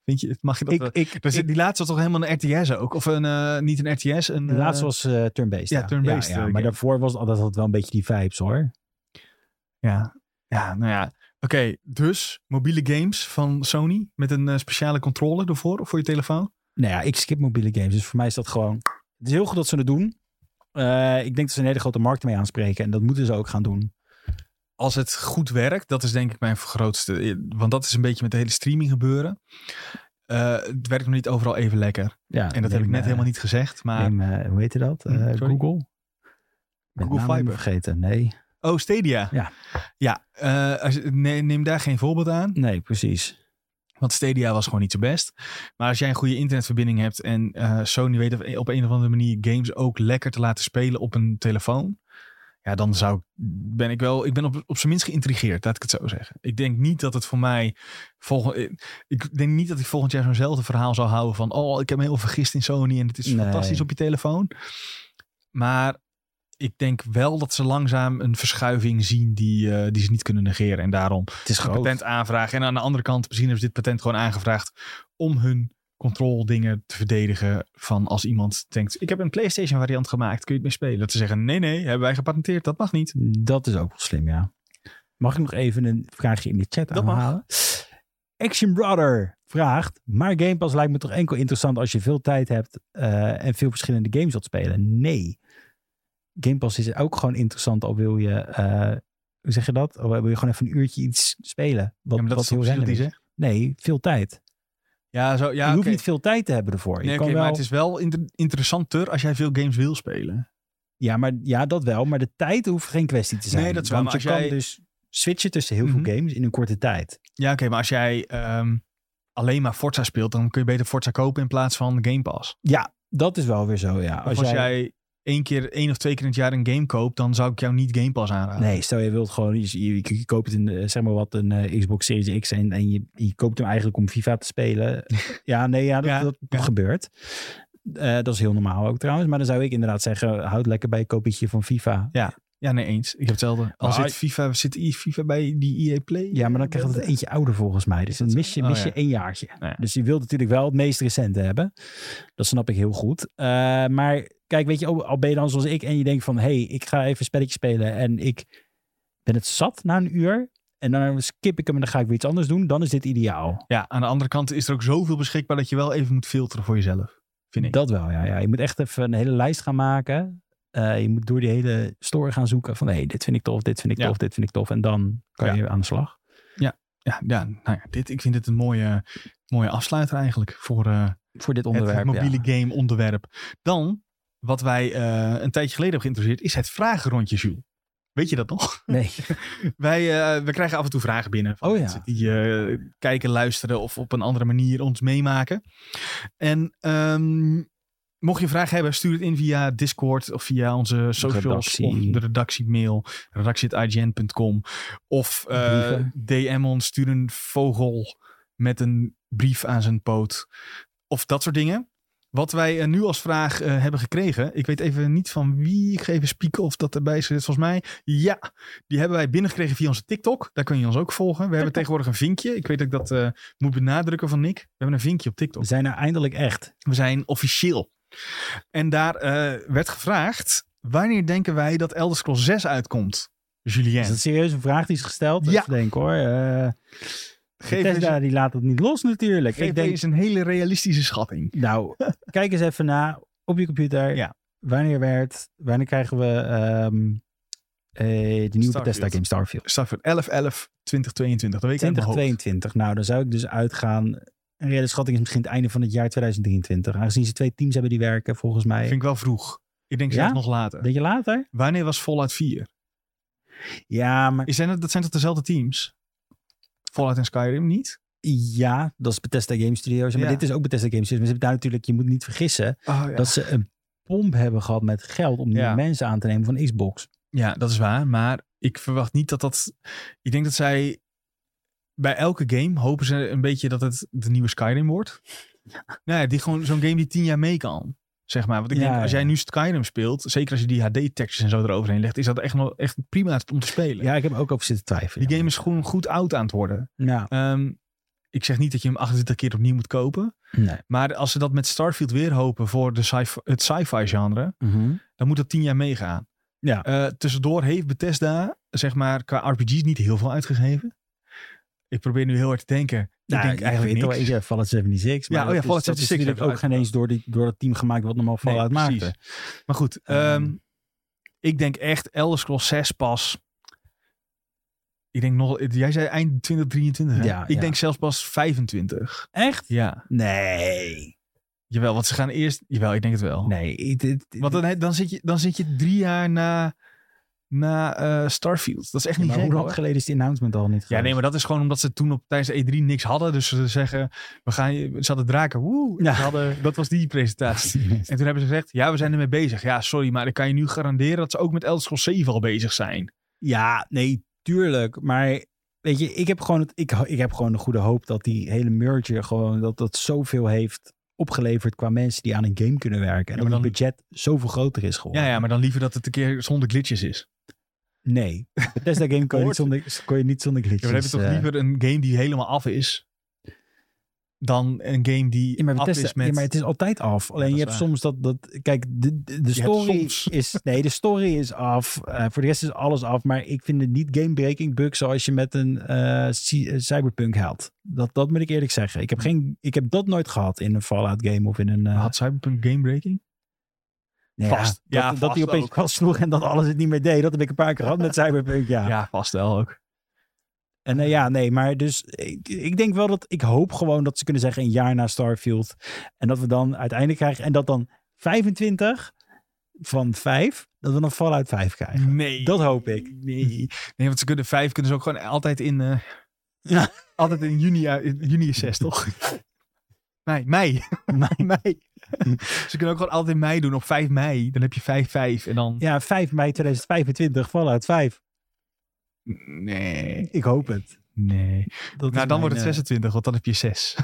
Vind je, mag je dat... ik, eh, ik, zit- ik- die laatste was toch helemaal een RTS ook? Of een, eh, niet een RTS, een... de laatste was eh, turn-based. ja, turn-based, Ja, maar daarvoor was altijd, altijd wel een beetje die vibes, hoor. Ja, ja nou ja. Oké, dus mobiele games van Sony met een eh, speciale controller ervoor of voor je telefoon? Nou ja, ik skip mobiele games. Dus voor mij is dat gewoon... Het is heel goed dat ze het doen. Eh, ik denk dat ze een hele grote markt mee aanspreken. En dat moeten ze ook gaan doen. Als het goed werkt, dat is denk ik mijn grootste... eh, Want dat is een beetje met de hele streaming gebeuren. Het werkt nog niet overal even lekker. Ja, En dat heb ik net helemaal niet gezegd, maar... Neem, eh, hoe heet dat? Hm, Eh, sorry? Google? Google Fiber. vergeten. Nee. Oh, Stadia. Ja. Ja, eh, als, nee, neem daar geen voorbeeld aan. Nee, precies. Want Stadia was gewoon niet zo best. Maar als jij een goede internetverbinding hebt en eh, Sony weet op- een of andere manier games ook lekker te laten spelen op een telefoon. Ja, dan zou ik, ben ik wel, ik ben op, op zijn minst geïntrigeerd, laat ik het zo zeggen. Ik denk niet dat het voor mij, volgend, ik denk niet dat ik volgend jaar zo'nzelfde verhaal zou houden van, oh, ik heb me heel vergist in Sony en het is Nee. fantastisch op je telefoon. Maar ik denk wel dat ze langzaam een verschuiving zien die, eh, die ze niet kunnen negeren. En daarom Het is een patent aanvragen. En aan de andere kant, misschien hebben ze dit patent gewoon aangevraagd om hun control dingen te verdedigen van als iemand denkt, ik heb een PlayStation variant gemaakt, kun je het mee spelen? Dat ze zeggen, nee, nee, hebben wij gepatenteerd, dat mag niet. Dat is ook wel slim, ja. Mag ik nog even een vraagje in de chat Dat mag. aanhalen? Action Brother vraagt, maar Game Pass lijkt me toch enkel interessant als je veel tijd hebt eh, en veel verschillende games wilt spelen. Nee. Game Pass is ook gewoon interessant al wil je, eh, hoe zeg je dat? Al wil je gewoon even een uurtje iets spelen. Wat, ja, dat wat heel random is. Nee, veel tijd. Ja, zo, ja je hoeft niet veel tijd te hebben ervoor. Je Nee, kan wel, maar het is wel inter- interessanter als jij veel games wil spelen. ja, maar, ja, dat wel. Maar de tijd hoeft geen kwestie te zijn. Nee, dat is waar, Want maar je kan jij- dus switchen tussen heel Mhm. veel games in een korte tijd. Ja, oké, maar als jij ehm, alleen maar Forza speelt, dan kun je beter Forza kopen in plaats van Game Pass. Ja, dat is wel weer zo, ja. Als, als jij één keer, één of twee keer in het jaar een game koopt, dan zou ik jou niet Game Pass aanraden. Nee, stel je wilt gewoon, je, je, je koopt een, eh, zeg maar wat, een eh, Xbox Series X en, en je, je koopt hem eigenlijk om FIFA te spelen. [LAUGHS] ja, nee, ja, dat, Ja, dat, dat ja. gebeurt. Eh, dat is heel normaal ook trouwens. Maar dan zou ik inderdaad zeggen, houd lekker bij je kopietje van FIFA. Ja, nee, eens. Ik heb hetzelfde. Al zit FIFA, zit FIFA bij die EA Play? Ja, maar dan krijg je het eentje ouder volgens mij. Dus dat dan mis je, Oh, mis je ja. één jaartje. Ja. Dus je wilt natuurlijk wel het meest recente hebben. Dat snap ik heel goed. Maar kijk, weet je, al ben je dan zoals ik en je denkt van... hé, hey, ik ga even een spelletje spelen en ik ben het zat na een uur... en dan skip ik hem en dan ga ik weer iets anders doen. Dan is dit ideaal. Ja, aan de andere kant is er ook zoveel beschikbaar dat je wel even moet filteren voor jezelf. Vind ik. Dat wel, ja, ja. Je moet echt even een hele lijst gaan maken. Eh, je moet door die hele store gaan zoeken van... hé, hey, dit vind ik tof, dit vind ik Ja. tof, dit vind ik tof. En dan kan Ja. je aan de slag. Ja, ja nou ja, dit, ik vind dit een mooie, mooie afsluiter eigenlijk voor eh, Voor dit onderwerp, het mobiele ja. game onderwerp. Dan, wat wij eh, een tijdje geleden hebben geïnteresseerd, is het vragenrondje, Jules. Weet je dat nog? Nee, [LAUGHS] Wij eh, we krijgen af en toe vragen binnen van Oh ja. die eh, kijken, luisteren of op een andere manier ons meemaken. En ehm, mocht je een vraag hebben, stuur het in via Discord of via onze socials redactie. of de redactiemail, redactie.ign.com of. DM ons, stuur een vogel met een brief aan zijn poot of dat soort dingen. Wat wij eh, nu als vraag eh, hebben gekregen. Ik weet even niet van wie. Ik ga even spieken of dat erbij zit. Volgens mij. Ja, die hebben wij binnengekregen via onze TikTok. Daar kun je ons ook volgen. We hebben tegenwoordig een vinkje. Ik weet dat ik dat eh, moet benadrukken van Nick. We hebben een vinkje op TikTok. we zijn er eindelijk echt. We zijn officieel. En daar werd gevraagd. Wanneer denken wij dat Elder Scrolls 6 uitkomt? Julien. Is dat serieus een vraag die is gesteld? Ja. Even denken hoor. Geef eens, die laat het niet los natuurlijk. geef ik denk, eens een hele realistische schatting. nou, [LAUGHS] kijk eens even na op je computer. Ja. Wanneer werd, wanneer krijgen we ehm, eh, de nieuwe Starfield. Bethesda game Starfield? Starfield 11 11 2022. Dat weet ik uit mijn hoofd. 2022. Nou, dan zou ik dus uitgaan. Een reële schatting is misschien het einde van het jaar 2023. Aangezien ze twee teams hebben die werken, volgens mij. Vind ik wel vroeg. Ik denk Ja? zelfs nog later. Denk je later? Wanneer was Fallout 4? Ja, maar Is dat, dat zijn toch dezelfde teams? Fallout en Skyrim niet? ja, dat is Bethesda Game Studios. Maar Ja. dit is ook Bethesda Game Studios. Maar ze hebben daar natuurlijk, je moet niet vergissen, Oh, ja. dat ze een pomp hebben gehad met geld om Ja. mensen aan te nemen van Xbox. ja, dat is waar. Maar ik verwacht niet dat dat... Ik denk dat zij... Bij elke game hopen ze een beetje dat het de nieuwe Skyrim wordt. [LAUGHS] Nou ja, die gewoon zo'n game die tien jaar mee kan. Zeg maar. Want ik Ja, denk, als jij nu Skyrim speelt, zeker als je die HD-textures en zo eroverheen legt, is dat echt, nog, echt prima om te spelen. Ja, ik heb ook over zitten twijfelen. Die game is gewoon goed oud aan het worden. Ja, Ehm, ik zeg niet dat je hem 28 keer opnieuw moet kopen. nee. Maar als ze dat met Starfield weer hopen voor de sci het sci-fi genre, Mhm. dan moet dat tien jaar meegaan. Ja. Eh, tussendoor heeft Bethesda, zeg maar, qua RPG's niet heel veel uitgegeven. Ik probeer nu heel hard te denken. Ik Nou, denk eigenlijk weet wel, ja, Fallout 76. Maar Ja, oh ja, is- Fallout dat is 76 natuurlijk ook geen eens door, die, door het team gemaakt wat normaal Nee, Fallout precies. maakte. Maar goed, Ehm. ehm, ik denk echt Elder Scrolls 6 pas. Ik denk nog, jij zei eind 2023. Hè? Ja, ik ja. denk zelfs pas 25. Echt? Ja, Nee. jawel, want ze gaan eerst. Jawel, ik denk het wel. Nee. Want dan, dan, zit je, dan zit je drie jaar na, na eh, Starfield. Dat is echt Ja, niet maar gek. hoe lang geleden is die announcement al niet Ja, nee, maar dat is gewoon omdat ze toen op, tijdens de E3 niks hadden. Dus ze zeggen, we gaan, ze hadden draken. Woe, Ja. Ze hadden, dat was die presentatie. [LAUGHS] En toen hebben ze gezegd, ja, we zijn ermee bezig. Ja, sorry, maar ik kan je nu garanderen dat ze ook met Elder Scrolls 7 al bezig zijn. Ja, nee, tuurlijk. Maar weet je, ik heb gewoon, het, ik, ik heb gewoon een goede hoop dat die hele merger gewoon, dat dat zoveel heeft opgeleverd qua mensen die aan een game kunnen werken. En Ja, het budget zoveel groter is geworden. Ja, ja, maar dan liever dat het een keer zonder glitches is. Nee, Bethesda game [LAUGHS] kon je, niet zonder, kon je niet zonder glitches. maar dan heb je toch eh, liever een game die helemaal af is, dan een game die Ja, maar, af is met... ja, maar het is altijd af. Alleen je hebt waar. soms dat, dat kijk, de, de, story [LAUGHS] is, nee, de story is af. Eh, voor de rest is alles af. Maar ik vind het niet game-breaking bug zoals je met een eh, Cyberpunk haalt. Dat, dat moet ik eerlijk zeggen. Ik heb, geen, ik heb dat nooit gehad in een Fallout game of in een... Had Cyberpunk game breaking? ja, vast. Dat, Ja, dat vast hij opeens vast sloeg en dat alles het niet meer deed. Dat heb ik een paar keer gehad met [LAUGHS] Cyberpunk, ja. Ja, vast wel ook. En eh, ja, nee, maar dus ik, ik denk wel dat ik hoop gewoon dat ze kunnen zeggen een jaar na Starfield. En dat we dan uiteindelijk krijgen. En dat dan 25 van 5, dat we dan Fallout 5 krijgen. Nee. Dat hoop ik. Nee. nee, want ze kunnen vijf, kunnen ze ook gewoon altijd in... eh, Ja. Altijd in juni, eh, in juni is zes, toch? [LAUGHS] Mei, mei. Maar- [LAUGHS] mei. ze kunnen ook gewoon altijd in mei doen. Op 5 mei, dan heb je 5-5 en dan... Ja, 5 mei 2025, Fallout 5. Nee. Ik hoop het. Nee. Dat nou, dan wordt het mijn, eh, 26, want dan heb je 6.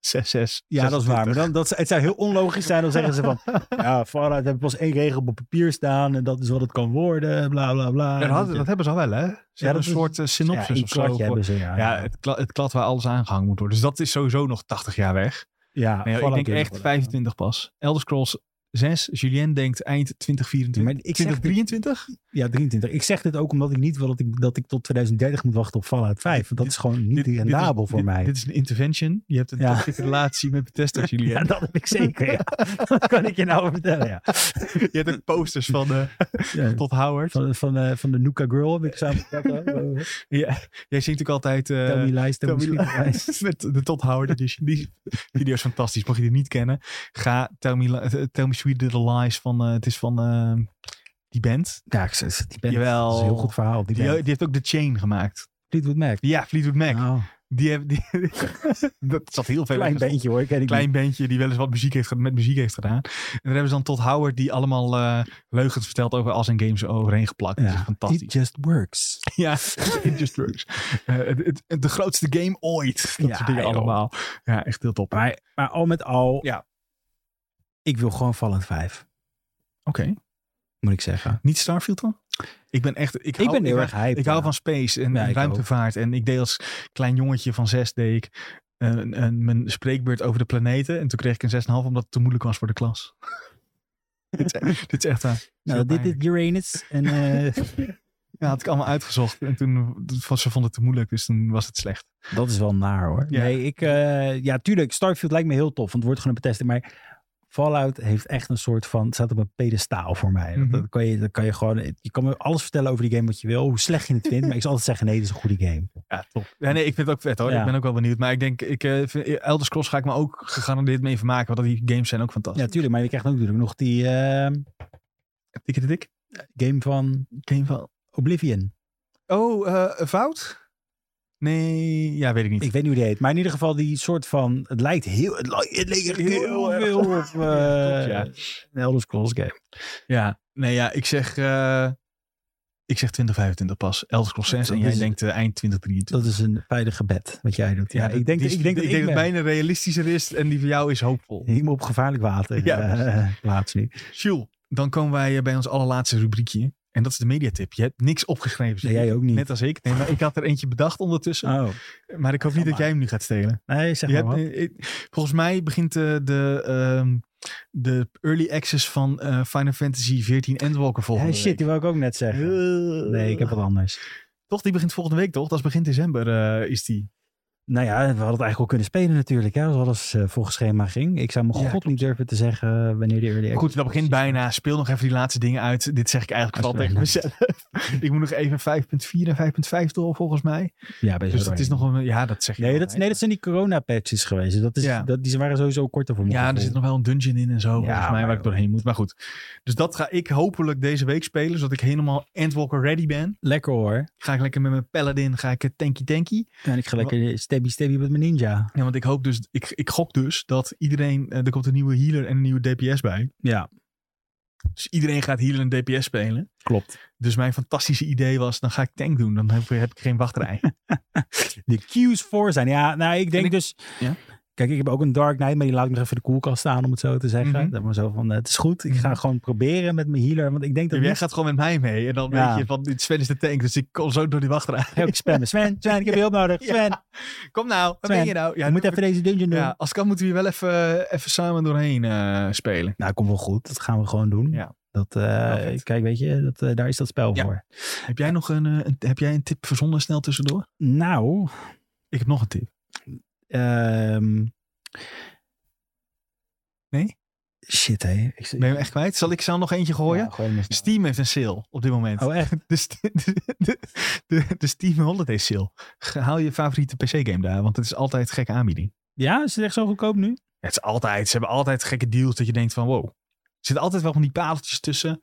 6, 6. Ja, dat is waar. Maar dan, dat, het zou heel onlogisch zijn. Dan zeggen ze van, [LAUGHS] ja, Fallout heeft pas één regel op papier staan. En dat is wat het kan worden, bla bla bla. dat, hadden- dat hebben ze al wel, hè? Ze hebben dat een soort eh, synopsis ja, of zo. hebben ze, ja. ja, het, kla- het klad waar alles aangehangen moet worden. Dus dat is sowieso nog 80 jaar weg. ja Nee, ik denk echt worden. 25 pas. Elder Scrolls 6. Julien denkt eind 2024. Maar ik zeg dit- 2023? Ja, 23. Ik zeg dit ook omdat ik niet wil dat ik, dat ik tot 2030 moet wachten op Fallout 5. Want dat is gewoon niet rendabel voor mij. Dit is een intervention. Je hebt een Ja. relatie met Bethesda, [LAUGHS] Julien. ja, dat heb ik zeker. Ja. [LAUGHS] dat kan ik je nou vertellen. Ja. [LAUGHS] Je hebt ook posters van Ja. Todd Howard. Van, van, eh, van de Nuka Girl heb ik samen Ja, jij zingt ook altijd... eh, Tell me lies, tell me Tell me sweet lies. met de Todd Howard edition. Die video is fantastisch. Mocht je die niet kennen, ga Tell Me, Tell me Sweet Little Lies van... eh, het is van eh, die band. Ja, ik zeg, die band, Jawel. dat is een heel goed verhaal. Die, Die, heeft ook The Chain gemaakt. Fleetwood Mac. Ja, Fleetwood Mac. Oh, Die heb, die, [LAUGHS] dat zat heel veel klein bandje hoor, ken ik klein bandje die wel eens wat muziek heeft, met muziek heeft gedaan. En daar hebben ze dan Todd Howard die allemaal eh, leugens vertelt over als en games overheen geplakt. niet. Dat is Ja, fantastisch. It just works. [LAUGHS] Ja, it just works. Eh, het, het- het- de grootste game ooit. Dat Ja, soort dingen allemaal. Ja, echt heel top. Maar, maar al met al, Ja. Ik wil gewoon Fallout 5, Oké. moet ik zeggen. Niet Starfield dan? Ik ben echt... Ik, Ik hou, ben heel erg hyped. ik hou van space en Ja, ruimtevaart. En ik deed als klein jongetje van zes deed ik een, een, mijn spreekbeurt over de planeten. En toen kreeg ik een 6,5 omdat het te moeilijk was voor de klas. [LAUGHS] dit, is, [LAUGHS] dit is echt waar. Nou, dit is Uranus. En eh, [LAUGHS] Ja, had ik allemaal uitgezocht. En toen was ze vonden het te moeilijk, dus toen was het slecht. dat is wel naar hoor. Ja. Nee, ik, eh, ja, tuurlijk, Starfield lijkt me heel tof, want het wordt gewoon een betesting. Maar Fallout heeft echt een soort van, het staat op een pedestaal voor mij. Dat- Mhm. dat, kan je, dat kan je gewoon, je kan me alles vertellen over die game wat je wil, hoe slecht je het vindt. maar ik zal altijd zeggen, nee, dit is een goede game. Ja, top. Ja, nee, ik vind het ook vet hoor. Ja. Ik ben ook wel benieuwd. Maar ik denk, ik, vind- Elder Scrolls ga ik me ook gegarandeerd mee vermaken. Want die games zijn ook fantastisch. Ja, tuurlijk, maar je krijgt ook natuurlijk nog die, Tik tik tik. Game van Game van... Oblivion. Oh, eh Fout? Nee, ja, weet ik niet. Ik weet niet hoe die heet. Maar in ieder geval die soort van... Het lijkt heel... Het lijkt, het lijkt Heel veel op [LAUGHS] eh, ja. een Elder Scrolls game. Ja, nee, ja, ik zeg... eh, ik zeg 2025 pas. Elder Scrolls 6 en jij is- denkt eh, eind 2023. Dat is een veilige bet wat jij doet. Ja, dat- ik denk, die ik denk dat ik denk dat mijne realistischer is en die van jou is hoopvol. me op gevaarlijk water Ja. plaatsen nu. Jules, dan komen wij bij ons allerlaatste rubriekje. En dat is de mediatip. Je hebt niks opgeschreven. Nee, jij ook niet. Net als ik. Nee, maar ik had er eentje bedacht ondertussen. Oh, maar ik hoop niet dat jij hem nu gaat stelen. nee, zeg Je maar hebt, eh, volgens mij begint eh, de, ehm, de early access van eh, Final Fantasy 14 Endwalker volgende Hey, shit, week. die wil ik ook net zeggen. Nee, ik heb wat anders. Toch, die begint volgende week toch? Dat is begin december is die. Nou ja, we hadden het eigenlijk al kunnen spelen natuurlijk. Hè, als alles eh, volgens schema ging. Ik zou me Ja, god klopt. niet durven te zeggen eh, wanneer die early goed, dat begint bijna. Speel nog even die laatste dingen uit. Dit zeg ik eigenlijk is tegen [LAUGHS] mezelf. ik moet nog even 5.4 en 5.5 door volgens mij. Ja, Dus dat is nog een... Ja, dat zeg je Nee wel, dat, hè. nee, dat zijn die corona-patches geweest. Dat is, Ja. dat, die waren sowieso korter voor me. Ja, er zit nog wel een dungeon in en zo, volgens mij, waar ik doorheen moet. Maar goed, dus dat ga ik hopelijk deze week spelen, zodat ik helemaal Endwalker ready ben. Lekker hoor. Ga ik lekker met mijn paladin, ga ik het tanky tanky. En ik ga lekker stabby stabby met mijn ninja. Ja, want ik hoop dus, ik, ik gok dus dat iedereen, eh, er komt een nieuwe healer en een nieuwe DPS bij. Ja, Dus iedereen gaat healer en DPS spelen. klopt. Dus mijn fantastische idee was, dan ga ik tank doen. Dan heb, heb ik geen wachtrij. [LAUGHS] De cues voor zijn. Ja, nou ik denk ik- dus... Ja? Kijk, ik heb ook een Dark Knight, maar die laat ik nog even de koelkast staan, om het zo te zeggen. Mhm. Dat maar zo van, eh, het is goed. Ik ga Mhm. gewoon proberen met mijn healer, want ik denk dat jij niet- gaat gewoon met mij mee. En dan Ja. weet je van, Sven is de tank. Dus ik kom zo door die wachtrij. Ga ik spammen. Sven, Sven, ik heb je hulp [LAUGHS] nodig. Ja. Sven, Kom nou, Sven, ben je nou? Ja, je moet even deze dungeon doen. Ja, als kan moeten we hier wel even, even samen doorheen eh, spelen. Nou, komt wel goed. Dat gaan we gewoon doen. Ja. Dat, eh, kijk, weet je, dat, eh, daar is dat spel voor. Heb jij nog een, eh, een, heb jij een tip verzonnen snel tussendoor? Nou, Ik heb nog een tip. Ehm Nee? Shit, hé. Ik, Ben je hem echt kwijt? Zal ik zo nog eentje gooien? Ja, Steam heeft een sale op dit moment. Oh, echt? [LAUGHS] De, st- de, de, de, de Steam Holiday Sale. Haal je favoriete PC-game daar, want het is altijd een gekke aanbieding. Ja, is het echt zo goedkoop nu? Het is altijd, ze hebben altijd gekke deals dat je denkt van wow. Er zitten altijd wel van die pareltjes tussen.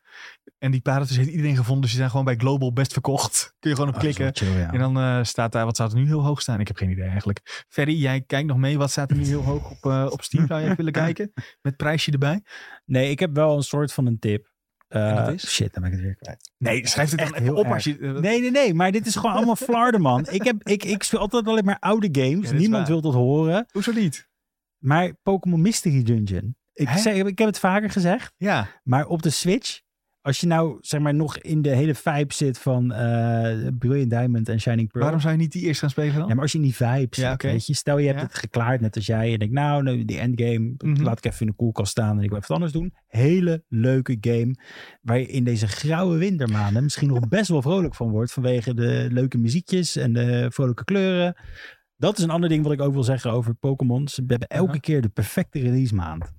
En die pareltjes heeft iedereen gevonden, dus die zijn gewoon bij Global best verkocht. [LAUGHS] Kun je gewoon op Oh, klikken. wel chill, ja. En dan eh, staat daar, wat staat er nu heel hoog staan? Ik heb geen idee eigenlijk. Ferry, jij kijkt nog mee. Wat staat er nu heel hoog op, eh, op Steam? Zou je even willen [LAUGHS] kijken? Met prijsje erbij? Nee, ik heb wel een soort van een tip. Eh, En dat is? Shit, dan ben ik het weer kwijt. Nee, schrijf het echt heel op erg. als je... Nee, nee, nee. Maar dit is gewoon allemaal [LAUGHS] flarden, man. Ik, heb, ik, ik speel altijd alleen maar oude games. Niemand wil dat horen. Hoezo niet? Maar Pokémon Mystery Dungeon. Ik, zeg, ik heb het vaker gezegd. Ja, Maar op de Switch, als je nou zeg maar nog in de hele vibe zit van eh Brilliant Diamond en Shining Pearl. waarom zou je niet die eerst gaan spelen dan? Ja, maar als je in die vibe zit, Ja, weet je. Stel je hebt Ja. het geklaard net als jij. En denk nou, nou die endgame, Mhm. laat ik even in de koelkast staan en ik wil even wat anders doen. Hele leuke game. Waar je in deze grauwe wintermaanden misschien nog best wel vrolijk van wordt. Vanwege de leuke muziekjes en de vrolijke kleuren. Dat is een ander ding wat ik ook wil zeggen over Pokémon. Ze hebben elke keer de perfecte release maand.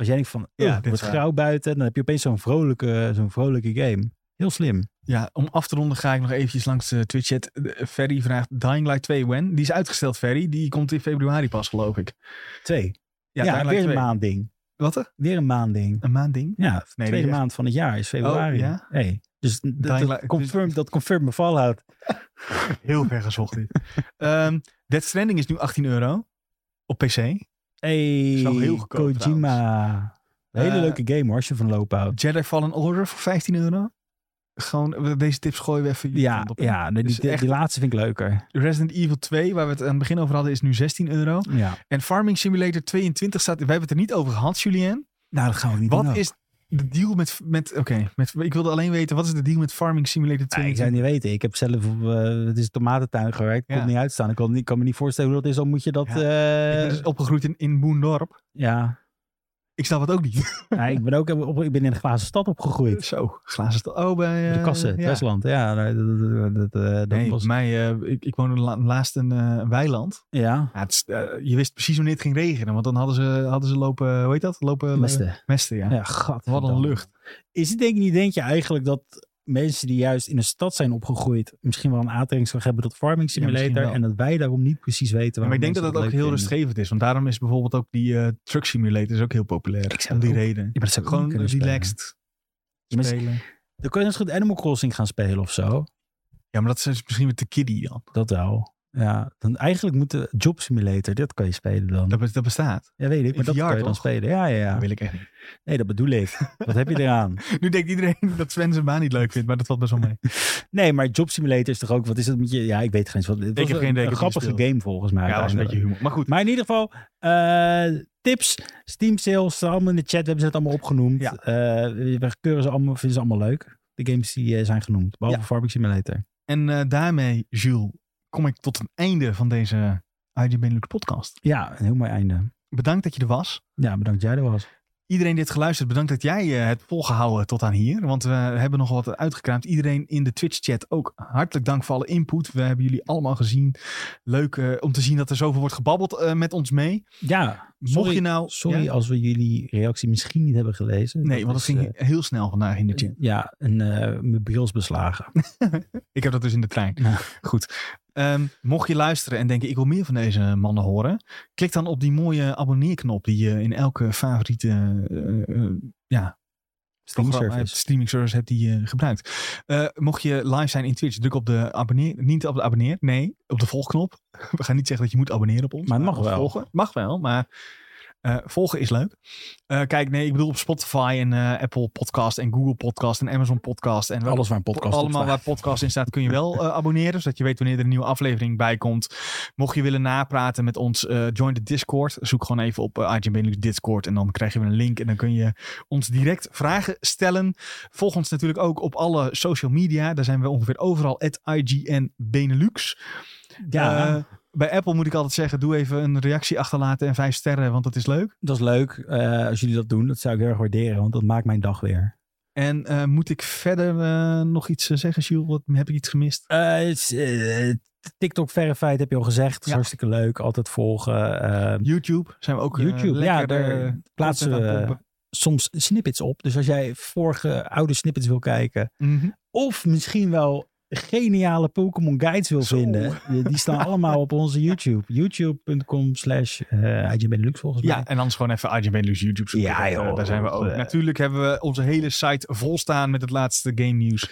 Als jij denkt van, Ja, ja, het wordt grauw buiten. Dan heb je opeens zo'n vrolijke, zo'n vrolijke game. Heel slim. Ja, om af te ronden ga ik nog eventjes langs de Twitch-chat. Eh, Ferry vraagt Dying Light 2 when? Die is uitgesteld, Ferry. Die komt in februari pas, geloof ik. Twee. Ja, Ja, weer een 2. maandding. Wat er? Weer een maandding. Een maandding? Ja, Nee, tweede echt. maand van het jaar is februari. Oh, ja? Hey, dus d- Dying dat, Light- confirm, dat confirmt me Fallout. [LAUGHS] Heel ver gezocht dit. Ehm Death Stranding is nu 18 euro. Op PC. Hey, heel goedkoop Kojima. Een hele Eh, leuke game hoor, als je van loop houdt. Jedi Fallen Order voor 15 euro. Gewoon, deze tips gooien we even Ja, op, ja die, Dus die, echt- die laatste vind ik leuker. Resident Evil 2, waar we het aan het begin over hadden, is nu 16 euro. Ja. En Farming Simulator 22 staat... Wij hebben het er niet over gehad, Julien. Nou, dat gaan we niet doen. Wat is de deal met... met Oké, met ik wilde alleen weten, wat is de deal met Farming Simulator Ja, ik zou 22? het niet weten. Ik heb zelf eh, het is een tomatentuin gewerkt. Ik Ja. kon niet uitstaan. Ik kan, niet, kan me niet voorstellen hoe dat is. Dan moet je dat... Ja, ik ben dus opgegroeid in, in Boendorp. ja. Ik snap het ook niet. [LAUGHS] Ja, ik ben ook op, ik ben in een glazen stad opgegroeid. Zo, glazen stad. Oh, bij... de eh, kassen, ja. Westland. Ja, dat, dat, dat, Nee, was... bij mij, eh, ik, ik woonde la- laatst in eh, een weiland. Ja, Ja, het eh, je wist precies wanneer het ging regenen. Want dan hadden ze, hadden ze lopen, hoe heet dat? Lopen, Mesten. mesten, ja. Ja, gat. Wat een lucht. Is het denk ik niet, denk je eigenlijk dat mensen die juist in een stad zijn opgegroeid, misschien wel een aantrekkingskracht hebben tot Farming Simulator. en dat wij daarom niet precies weten maar ik denk dat het ook heel rustgevend is. Want daarom is bijvoorbeeld ook die eh, Truck Simulator is ook heel populair. Ik Om die ook- reden. Ja, maar dat Gewoon spelen. relaxed. maar- spelen. Dan kun je eens goed Animal Crossing gaan spelen of zo. Ja, maar dat is misschien weer te kiddie dan. Dat wel. Ja, dan eigenlijk moet de Job Simulator, dat kan je spelen dan. Dat, be- dat bestaat. Ja, weet ik, maar in dat VR kan je dan toch? spelen. Ja, ja, ja. Dat wil ik echt niet. Nee, dat bedoel ik. [LAUGHS] Wat heb je eraan? Nu denkt iedereen [LAUGHS] dat Sven zijn baan niet leuk vindt, maar dat valt best wel mee. [LAUGHS] Nee, maar Job Simulator is toch ook, wat is dat met je? Ja, ik weet geen eens wat. Het was heb een, geen idee, een ik grappige gespeeld. game volgens mij. Ja, dat was een beetje humor. Maar goed, Maar in ieder geval, eh, tips, Steam sales, allemaal in de chat. We hebben ze het allemaal opgenoemd. Ja. Eh, we keuren ze allemaal, vinden ze allemaal leuk. De games die eh, zijn genoemd, behalve Ja. Farming Simulator. en daarmee, Jules, kom ik tot een einde van deze IGN Benelux podcast. Ja, een heel mooi einde. Bedankt dat je er was. Ja, bedankt dat jij er was. Iedereen die heeft geluisterd, bedankt dat jij eh, het volgehouden tot aan hier. Want we hebben nog wat uitgekraamd. Iedereen in de Twitch-chat ook hartelijk dank voor alle input. We hebben jullie allemaal gezien. Leuk eh, om te zien dat er zoveel wordt gebabbeld eh, met ons mee. Ja, Mocht sorry, je nou... sorry Ja? als we jullie reactie misschien niet hebben gelezen. Nee, want dat is, ging heel snel vandaag in de chat. Ja, een, eh mijn bril is beslagen. [LAUGHS] Ik heb dat dus in de trein. Ja. Goed. Ehm, mocht je luisteren en denken, ik wil meer van deze mannen horen. Klik dan op die mooie abonneerknop die je in elke favoriete eh, ja, Streaming service. streaming service hebt die je gebruikt. Mocht je live zijn in Twitch, druk op de abonneer. Niet op de abonneer, nee, op de volgknop. [LAUGHS] We gaan niet zeggen dat je moet abonneren op ons. Maar het mag wel. Volgen. Mag wel, maar eh, volgen is leuk. Eh, kijk, nee, ik bedoel op Spotify en eh, Apple Podcast en Google Podcast en Amazon Podcast. En Alles waar een podcast allemaal waar podcast in staat kun je wel [LAUGHS] abonneren. Zodat je weet wanneer er een nieuwe aflevering bij komt. Mocht je willen napraten met ons, join de Discord. Zoek gewoon even op uh, IGN Benelux Discord. En dan krijg je weer een link. En dan kun je ons direct vragen stellen. Volg ons natuurlijk ook op alle social media. Daar zijn we ongeveer overal. At IGN Benelux. Ja, bij Apple moet ik altijd zeggen, doe even een reactie achterlaten en vijf sterren, want dat is leuk. dat is leuk eh, als jullie dat doen. Dat zou ik heel erg waarderen, want dat maakt mijn dag weer. En eh, moet ik verder eh, nog iets zeggen, Jules? Wat, heb ik iets gemist? TikTok Verified heb je al gezegd. Ja. hartstikke leuk. Altijd volgen. YouTube zijn we ook YouTube, ja, daar plaatsen we- soms snippets op. Dus als jij vorige oude snippets wil kijken. Mhm. Of misschien wel geniale Pokémon guides wil Zo. vinden. Die die staan allemaal op onze YouTube. [LAUGHS] YouTube.com slash eh, Benelux volgens mij. Ja, en anders gewoon even IGN Benelux YouTube zoeken. Ja, eh, joh. Daar zijn we ook. Eh. Natuurlijk hebben we onze hele site vol staan met het laatste game nieuws.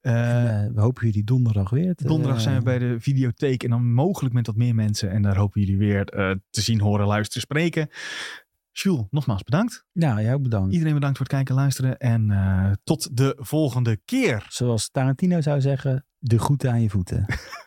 Eh, En, eh, we hopen jullie donderdag weer te, donderdag zijn we bij de videotheek en dan mogelijk met wat meer mensen. En daar hopen jullie weer eh, te zien, horen, luisteren, spreken. Jules, nogmaals bedankt. Ja, jij ook bedankt. Iedereen bedankt voor het kijken en luisteren. En eh, tot de volgende keer. Zoals Tarantino zou zeggen, de groeten aan je voeten. [LAUGHS]